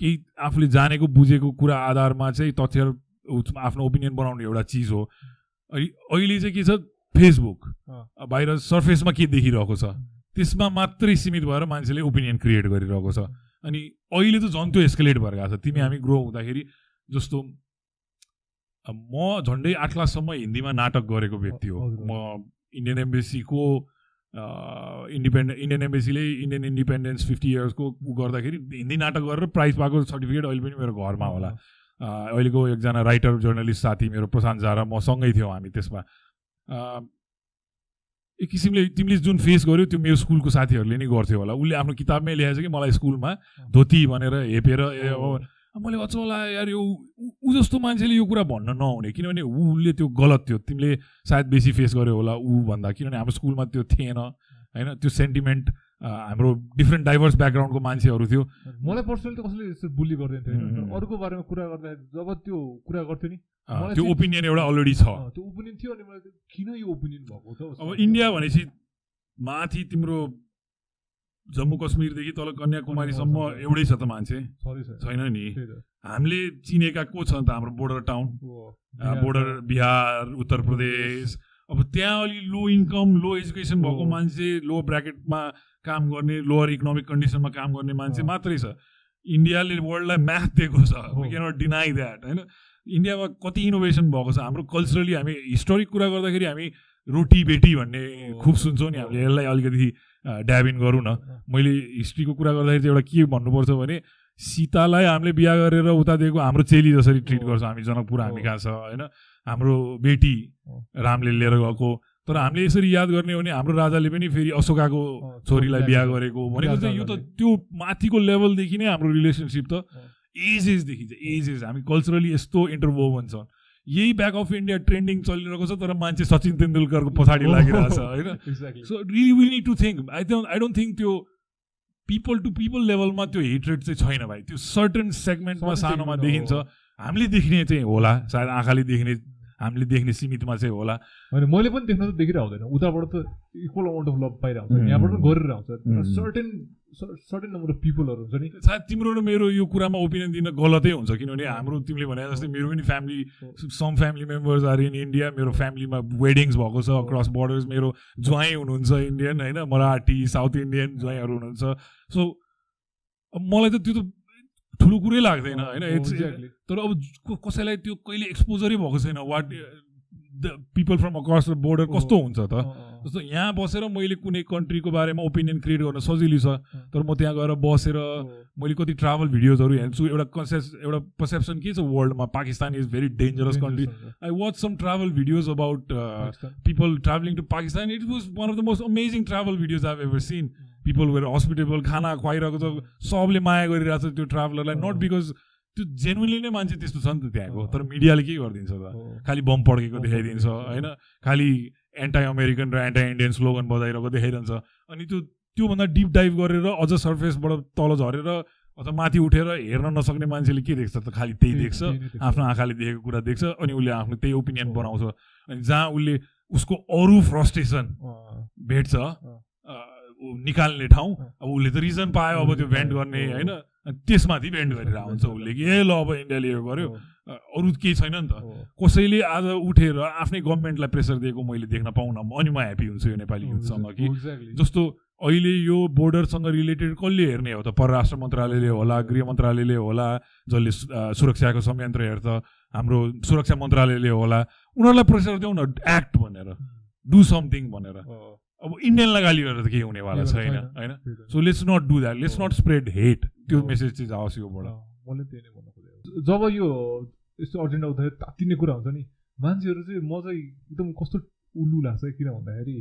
केही आफूले जानेको बुझेको कुरा आधारमा चाहिँ तथ्य आफ्नो ओपिनियन बनाउने एउटा चिज हो। अनि अहिले चाहिँ के छ? फेसबुक। बाहिर सर्फेसमा के देखिरहेको छ? त्यसमा मात्रै सीमित भएर मान्छेले ओपिनियन क्रिएट गरिरहेको छ। अनि अहिले त झन् त्यो एस्केलेट भएर गएको छ। तिमी हामी ग्रो हुँदाखेरि जस्तो म झन्डै आठ क्लाससम्म हिन्दीमा नाटक गरेको व्यक्ति हो। म इन्डियन एम्बेसीको इन्डिपेन्डेन्ट इन्डियन एम्बेसीले इन्डियन इन्डिपेन्डेन्स फिफ्टी इयर्सको गर्दाखेरि हिन्दी नाटक गरेर प्राइज पाएको सर्टिफिकेट अहिले पनि मेरो घरमा होला। अहिलेको एकजना राइटर जर्नलिस्ट साथी मेरो प्रशान्त झा र म सँगै थियौँ हामी त्यसमा। एक किसिमले तिमीले जुन फेस गर्यो त्यो मेरो स्कुलको साथीहरूले नै गर्थ्यो होला। उसले आफ्नो किताबमै लेखेको छ कि मलाई स्कुलमा धोती भनेर हेपेर मैले लाग्यो यार यो ऊ- ऊ जस्तो मान्छेले यो कुरा भन्न नहुने। किनभने उसले त्यो गलत थियो। तिमीले सायद बेसी फेस गर्यो होला ऊ भन्दा। किनभने हाम्रो स्कुलमा त्यो थिएन होइन? त्यो सेन्टिमेन्ट हाम्रो डिफ्रेन्ट डाइभर्स ब्याकग्राउन्डको मान्छेहरू थियो। मलाई पर्सनली त कसैले यस्तो बुली गर्दैन थियो अरूको बारेमा कुरा गर्दाखेरि जब त्यो कुरा गर्थ्यो नि त्यो ओपिनियन एउटा अलरेडी छ। त्यो ओपिनियन थियो अनि मलाई किन यो ओपिनियन भएको छ अब। इन्डिया भनेपछि माथि तिम्रो जम्मू कश्मीरदेखि तल कन्याकुमारीसम्म। एउटै छ त मान्छे। छैन नि। हामीले चिनेका को छ त हाम्रो border town border Bihar. Uttar Pradesh. अब त्यहाँ अलि लो इन्कम लो एजुकेसन भएको। मान्छे लो ब्राकेटमा काम गर्ने लोवर इकोनोमिक कन्डिसनमा काम गर्ने मान्छे। मात्रै छ इन्डियाले वर्ल्डलाई म्याथ दिएको छ। वी क्यानट डिनाइ द्याट होइन इन्डियामा कति इनोभेसन भएको छ हाम्रो कल्चरली हामी हिस्टोरिक कुरा गर्दाखेरि हामी रोटी बेटी भन्ने। खुब सुन्छौँ नि हामीले यसलाई अलिकति ड्याब इन गरौँ न मैले हिस्ट्रीको कुरा गर्दाखेरि चाहिँ एउटा के भन्नुपर्छ भने सीतालाई हामीले बिहा गरेर उता दिएको हाम्रो चेली जसरी ट्रिट। गर्छौँ हामी जनकपुर हामी। कहाँ छ होइन हाम्रो बेटी। रामले लिएर गएको तर हामीले यसरी याद गर्ने हो भने हाम्रो राजाले पनि फेरि अशोकाको छोरीलाई बिहा गरेको भनेको चाहिँ यो त। त्यो माथिको लेभलदेखि नै हाम्रो रिलेसनसिप त। एजेसदेखि चाहिँ एजेस हामी कल्चरली यस्तो इन्टरभोभन छ। यही ब्याक अफ इन्डिया ट्रेन्डिङ चलिरहेको छ तर मान्छे सचिन तेन्दुलकरको पछाडि लागिरहेछ होइन? Exactly so really will need to think I don't I don't think त्यो पिपल टु पिपल लेभलमा त्यो हेट्रेड चाहिँ छैन भाइ। त्यो सर्टन सेगमेन्टमा सानोमा देखिन्छ। हामीले देख्ने चाहिँ होला। सायद आँखाले देख्ने हामीले देख्ने सीमितमा चाहिँ होला। होइन मैले पनि देख्न त देखिरहेको हुँदैन उताबाट त इक्वल अमाउन्ट अफ लभ पाइरहेको हुन्छ. यहाँबाट पनि गरेर आउँछ. सर्टेन सर्टेन नम्बर अफ पिपलहरू हुन्छ नि। सायद तिम्रो र मेरो यो कुरामा ओपिनियन दिन गलतै हुन्छ किनभने हाम्रो तिमीले भने जस्तै मेरो पनि family some family members are in India मेरो फ्यामिलीमा वेडिङ्स भएको छ अक्रस बोर्डर्स मेरो ज्वाइँ हुनुहुन्छ इन्डियन होइन? मराठी साउथ इन्डियन ज्वाइँहरू हुनुहुन्छ। सो मलाई त त्यो त ठुलो कुरै लाग्दैन होइन. तर अब कसैलाई त्यो कहिले एक्सपोजरै भएको छैन what the people from across the border कस्तो हुन्छ त? जस्तो यहाँ बसेर मैले कुनै कन्ट्रीको बारेमा ओपिनियन क्रिएट गर्न सजिलो छ तर म त्यहाँ गएर बसेर मैले कति ट्राभल भिडियोजहरू हेर्छु एउटा कन्सेस एउटा पर्सेप्सन के छ वर्ल्डमा Pakistan is very dangerous country I watch some travel videos about. People travelling to Pakistan it was one of the most amazing travel videos I ever seen people were hospitable खाना खुवाइरहेको छ सबले माया गरिरहेको छ त्यो ट्राभलरलाई नट बिकज त्यो जेन्युनली नै मान्छे त्यस्तो छ नि त त्यहाँको तर मिडियाले के गरिदिन्छ त? हो। खालि बम पड्केको देखाइदिन्छ होइन? खालि एन्टाई अमेरिकन र एन्टाई इन्डियन स्लोगन बजाइरहेको देखाइरहन्छ। अनि त्यो त्योभन्दा डिप डाइभ गरेर अझ सर्फेसबाट तल झरेर अथवा माथि उठेर हेर्न नसक्ने मान्छेले के देख्छ त? खालि त्यही देख्छ। आफ्नो आँखाले देखेको कुरा देख्छ अनि उसले आफ्नो त्यही ओपिनियन हो। बनाउँछ। अनि जहाँ उसले उसको अरू फ्रस्ट्रेसन अँ, भेट्छ निकाल्ने ठाउँ। अब उसले त रिजन पायो अब त्यो भेन्ट गर्ने। होइन? त्यसमाथि भेन्ट गरेर हुन्छ उसले कि ए ल अब इन्डियाले यो गर्यो। अरू केही छैन नि त। कसैले आज उठेर आफ्नै गभर्मेन्टलाई प्रेसर दिएको मैले देख्न पाउन अनि म ह्याप्पी हुन्छु यो नेपाली युथसँग कि. जस्तो अहिले यो बोर्डरसँग रिलेटेड कसले हेर्ने हो त? परराष्ट्र मन्त्रालयले होला गृह मन्त्रालयले होला जसले सुरक्षाको संयन्त्र हेर्छ हाम्रो सुरक्षा मन्त्रालयले होला। उनीहरूलाई प्रेसर देऊ न एक्ट भनेर। डु समथिङ भनेर। अब इन्डियनलाई गाली गरेर त केही हुनेवाला छैन। होइन। So let's not do that let's. Not spread hate त्यो। मेसेज चाहिँ जाओस् योबाट। मैले त्यही नै भन्नु खोजेको। जब यो यस्तो अर्जेन्ट आउँदाखेरि तात्तिने कुरा हुन्छ नि मान्छेहरू चाहिँ म चाहिँ एकदम कस्तो उल्लु लाग्छ किन भन्दाखेरि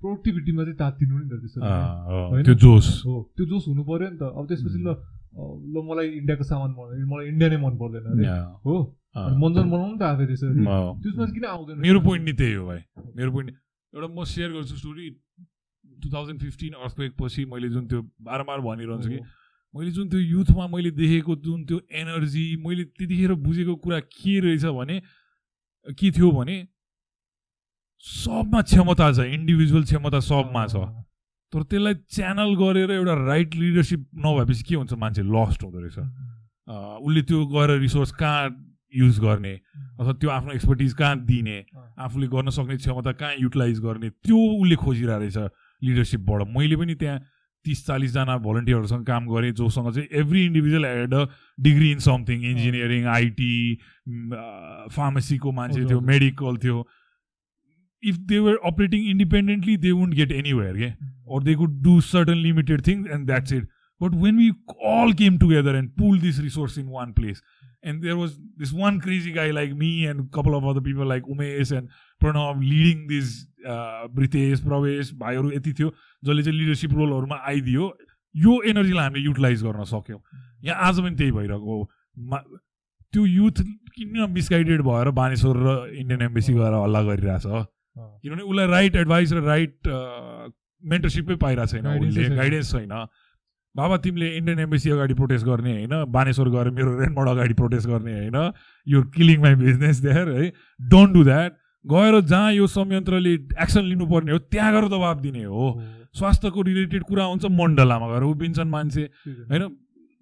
प्रोडक्टिभिटीमा चाहिँ तात्तिनु नि त त्यसरी। होइन? त्यो जोस। हो त्यो जोस हुनु पर्यो नि त। अब त्यसपछि ल ल मलाई इन्डियाको सामान मन मलाई इन्डिया नै मन पर्दैन. हो? मञ्जन बनाउनु त आफै त्यसरी। त्यसमा किन आउँदैन? मेरो पोइन्ट नि त्यही हो भाइ। मेरो पोइन्ट एउटा म सेयर गर्छु story two thousand fifteen earthquake पछि मैले जुन त्यो बारम्बार भनिरहन्छु कि मैले जुन त्यो युथमा मैले देखेको जुन त्यो एनर्जी मैले त्यतिखेर बुझेको कुरा के रहेछ भने के थियो भने सबमा क्षमता छ इन्डिभिजुअल क्षमता सबमा छ। तर त्यसलाई च्यानल गरेर एउटा राइट लिडरसिप नभएपछि के हुन्छ मान्छे लस्ट हुँदो रहेछ। उसले त्यो गएर रिसोर्स कहाँ युज गर्ने अथवा त्यो आफ्नो एक्सपर्टिज कहाँ दिने आफूले गर्न सक्ने क्षमता कहाँ युटिलाइज गर्ने त्यो उसले खोजिरहेको रहेछ लिडरसिपबाट मैले पनि त्यहाँ तिस चालिसजना भलन्टियरहरूसँग काम गरेँ जोसँग चाहिँ every individual had a degree in something engineering IT फार्मेसीको मान्छे थियो। मेडिकल थियो। If they were operating independently they won't get anywhere के or they could do certain limited things and that's it. But when we all came together and pooled this resource in one place and there was this one crazy guy like me and a couple of other people like umesh and pranav leading this uh, britesh pravesh भाइहरू यति थियो जसले चाहिँ लिडरसिप रोलहरूमा आइदियो यो एनर्जीलाई हामीले युटिलाइज गर्न सक्यौँ। यहाँ आज पनि त्यही भइरहेको हो। त्यो युथ किन मिसगाइडेड भएर बानेश्वर र इन्डियन एम्बेसी गएर हल्ला गरिरहेछ? किनभने उसलाई राइट एडभाइस र राइट मेन्टरसिपै पाइरहेको छैन उसले। गाइडेन्स छैन। बाबा तिमीले इन्डियन एम्बेसी अगाडि प्रोटेस्ट गर्ने होइन? बानेश्वर गएर मेरो रेनमोड अगाडि प्रोटेस्ट गर्ने होइन? यो किलिङ माई बिजनेस देयर है? डोन्ट डु द्याट गएर जहाँ यो संयन्त्रले एक्सन लिनुपर्ने हो त्यहाँ गएर दबाब दिने हो। स्वास्थ्यको रिलेटेड कुरा हुन्छ मण्डलामा गएर उभिन्छन् मान्छे होइन?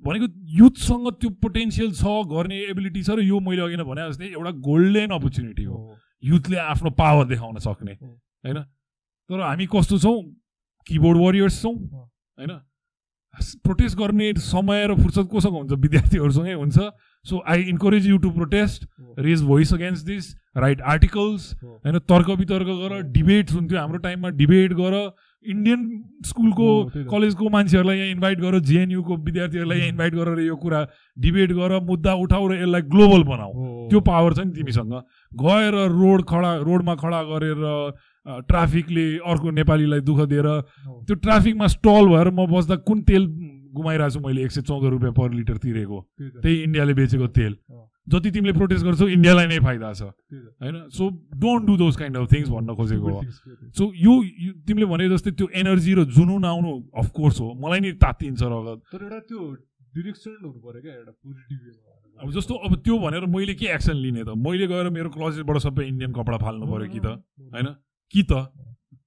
भनेको युथसँग त्यो पोटेन्सियल छ गर्ने एबिलिटी छ र यो मैले अघि नै भने जस्तै एउटा गोल्डन अपर्च्युनिटी हो। युथले आफ्नो पावर देखाउन सक्ने। होइन? तर हामी कस्तो छौँ? किबोर्ड वरियर्स छौँ। होइन? प्रोटेस्ट गर्ने समय र फुर्सद कोसँग हुन्छ? विद्यार्थीहरूसँगै हुन्छ। So I encourage you to protest raise voice against this right articles. होइन तर्क वितर्क गर डिबेट्स हुन्थ्यो हाम्रो टाइममा डिबेट गर। इन्डियन स्कुलको। कलेजको मान्छेहरूलाई यहाँ इन्भाइट गर जेएनयुको विद्यार्थीहरूलाई यहाँ इन्भाइट गरेर यो कुरा। डिबेट गर मुद्दा उठाउ र यसलाई ग्लोबल बनाऊ। त्यो पावर छ नि तिमीसँग। गएर रोड खडा रोडमा खडा गरेर ट्राफिकले अर्को नेपालीलाई दुःख दिएर। त्यो ट्राफिकमा स्टल भएर म बस्दा कुन तेल गुमाइरहेको छु मैले एक सय चौध रुपियाँ पर लिटर तिरेको। त्यही इन्डियाले बेचेको तेल। जति तिमीले प्रोटेस्ट गर्छौ इन्डियालाई नै फाइदा छ। होइन? So don't do those kind of things भन्न खोजेको हो. सो यो तिमीले भने जस्तै त्यो एनर्जी र जुनुन आउनु अफकोर्स हो। मलाई नि तात्तिन्छ रगत तर एउटा त्यो डिरेक्सन हुनु पर्यो क्या एउटा पोजिटिभ अब जस्तो अब त्यो भनेर मैले के एक्सन लिने त? मैले गएर मेरो क्लोजेटबाट सबै इन्डियन कपडा फाल्नु पऱ्यो कि त? होइन? कि त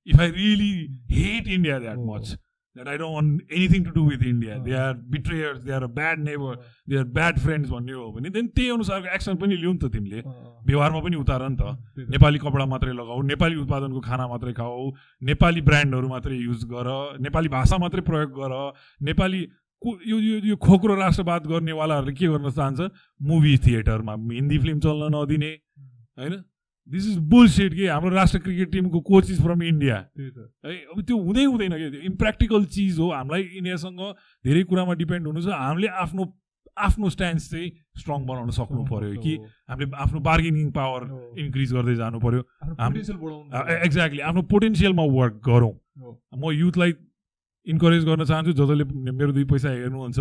if I really hate India that. Much that I don't want anything to do with India. They are betrayers they are a bad neighbour they are bad friends भन्ने हो भने देन त्यही अनुसारको एक्सन पनि लिउँ नि त तिमीले. व्यवहारमा पनि उतार नि त. नेपाली कपडा मात्रै लगाऊ नेपाली उत्पादनको खाना मात्रै खाऊ नेपाली ब्रान्डहरू मात्रै युज गर नेपाली भाषा मात्रै प्रयोग गर नेपाली को यो यो यो खोक्रो राष्ट्रवाद गर्नेवालाहरूले के गर्न चाहन्छ? मुभी थिएटरमा हिन्दी फिल्म चल्न नदिने होइन? दिस इज बुलसेट के हाम्रो राष्ट्र क्रिकेट टिमको कोच इज फ्रम इन्डिया है अब त्यो हुँदै हुँदैन क्या त्यो इम्प्र्याक्टिकल चिज हो। हामीलाई इन्डियासँग धेरै कुरामा डिपेन्ड हुनु छ। हामीले आफ्नो आफ्नो स्ट्यान्ड चाहिँ स्ट्रङ बनाउन सक्नु पऱ्यो कि हामीले आफ्नो बार्गेनिङ पावर। इन्क्रिज गर्दै जानु पऱ्यो। एक्ज्याक्टली आफ्नो पोटेन्सियलमा वर्क गरौँ। म युथलाई इन्करेज गर्न चाहन्छु। जसले मेरो दुई पैसा हेर्नुहुन्छ।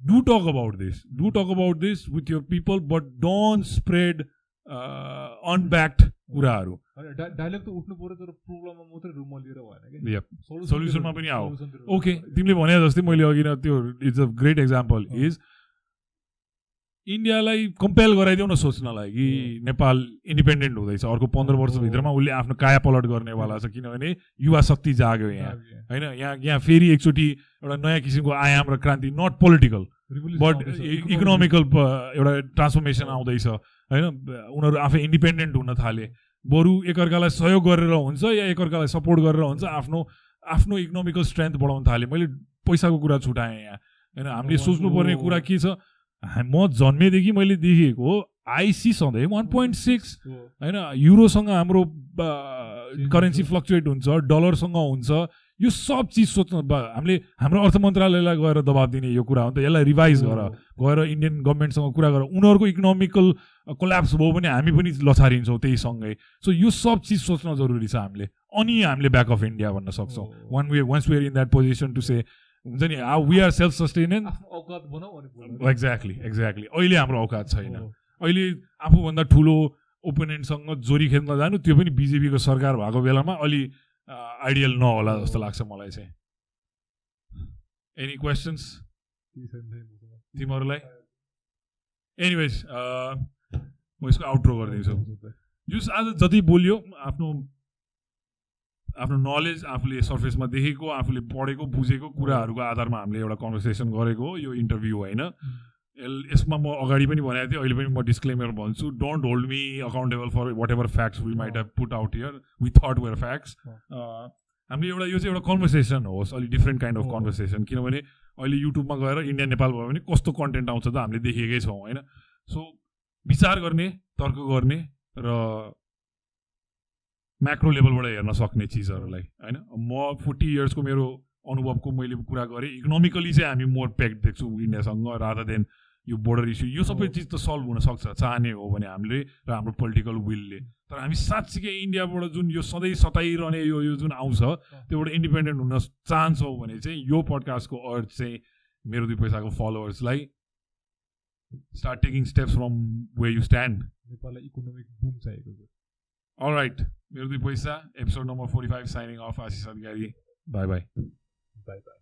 Do talk about this do talk about this with your people but don't spread unbacked कुराहरू होइन, डा- डायलग त उठ्नु पर्यो तर प्रोब्लममा मात्रै रुममा लिएर भएन कि Yep. Solution Solution मा तिर- पनि आऊ। ओके। तिमीले भने जस्तै मैले अघि नै त्यो it's a great example. Is इन्डियालाई कम्पेल गराइदेऊ न सोच्नलाई कि नेपाल इन्डिपेन्डेन्ट हुँदैछ अर्को पन्ध्र वर्षभित्रमा उसले आफ्नो काया पलट गर्नेवाला छ किनभने युवा शक्ति जाग्यो यहाँ। होइन यहाँ यहाँ फेरि एकचोटि एउटा नयाँ किसिमको आयाम र क्रान्ति नट पोलिटिकल बट इकोनोमिकल एउटा ट्रान्सफर्मेसन आउँदैछ होइन उनीहरू आफै इन्डिपेन्डेन्ट हुन थाले बरु एकअर्कालाई सहयोग गरेर हुन्छ या एकअर्कालाई सपोर्ट गरेर हुन्छ आफ्नो आफ्नो इकोनोमिकल स्ट्रेन्थ बढाउन थाले मैले पैसाको कुरा छुटाएँ यहाँ होइन हामीले सोच्नुपर्ने. कुरा के छ म जन्मेदेखि मैले देखेको आइसी सधैँ वान पोइन्ट सिक्स। होइन युरोसँग हाम्रो करेन्सी। फ्लक्चुएट हुन्छ डलरसँग हुन्छ यो सब चिज सोच्नु हामीले हाम्रो अर्थ मन्त्रालयलाई गएर दबाब दिने यो कुरा हो नि त। यसलाई रिभाइज गर। हो। गएर इन्डियन गभर्मेन्टसँग कुरा गर। उनीहरूको इकोनोमिकल कोल्याप्स भयो भने हामी पनि लछारिन्छौँ त्यही सँगै। सो यो सब चिज सोच्न जरुरी छ हामीले। अनि हामीले ब्याक अफ इन्डिया भन्न सक्छौँ। One way once were in that position to say हुन्छ नि we are self sustenant. Exactly exactly अहिले हाम्रो औकात छैन। अहिले आफूभन्दा ठुलो ओपोनेन्टसँग जोरी खेल्न जानु त्यो पनि बिजेपीको सरकार भएको बेलामा अलि आइडियल नहोला जस्तो लाग्छ मलाई चाहिँ। Any questions. तिमीहरूलाई? एनिवेज म यसको आउट्रो गरिदिन्छु जुस आज जति बोलियो आफ्नो आफ्नो नलेज आफूले सर्फेसमा देखेको आफूले पढेको बुझेको कुराहरूको आधारमा हामीले एउटा कन्भर्सेसन गरेको हो यो इन्टरभ्यू होइन? एल- यसमा म अगाडि पनि भनेको थिएँ अहिले पनि म डिस्क्लेमर भन्छु don't hold me accountable for whatever facts we might have put out here we thought were facts हामीले एउटा यो चाहिँ एउटा कन्भर्सेसन होस् अलिक डिफ्रेन्ट काइन्ड अफ। कन्भर्सेसन किनभने अहिले युट्युबमा गएर इन्डिया नेपाल भयो भने कस्तो कन्टेन्ट आउँछ त हामीले देखेकै छौँ होइन? सो विचार गर्ने तर्क गर्ने र म्याक्रो लेभलबाट हेर्न सक्ने चिजहरूलाई होइन? म फोर्टी इयर्सको मेरो अनुभवको मैले कुरा गरेँ इकोनोमिकली चाहिँ हामी मोर प्याक्ट देख्छु इन्डियासँग रादर देन यो बोर्डर इस्यु यो सबै। चिज त सल्भ हुनसक्छ चाहने हो भने हामीले र हाम्रो पोलिटिकल विलले तर हामी साँच्चीकै इन्डियाबाट जुन यो सधैँ सताइरहने यो यो जुन आउँछ त्योबाट इन्डिपेन्डेन्ट हुन चाहन्छौँ भने चाहिँ यो पडकास्टको अर्थ चाहिँ मेरो दुई पैसाको फलोवर्सलाई start taking steps from way you stand नेपाललाई इकोनोमिक बुम चाहिएको छ। All right. मेरो दुई पैसा episode number forty five signing off Ashish Adhikari. Bye bye bye bye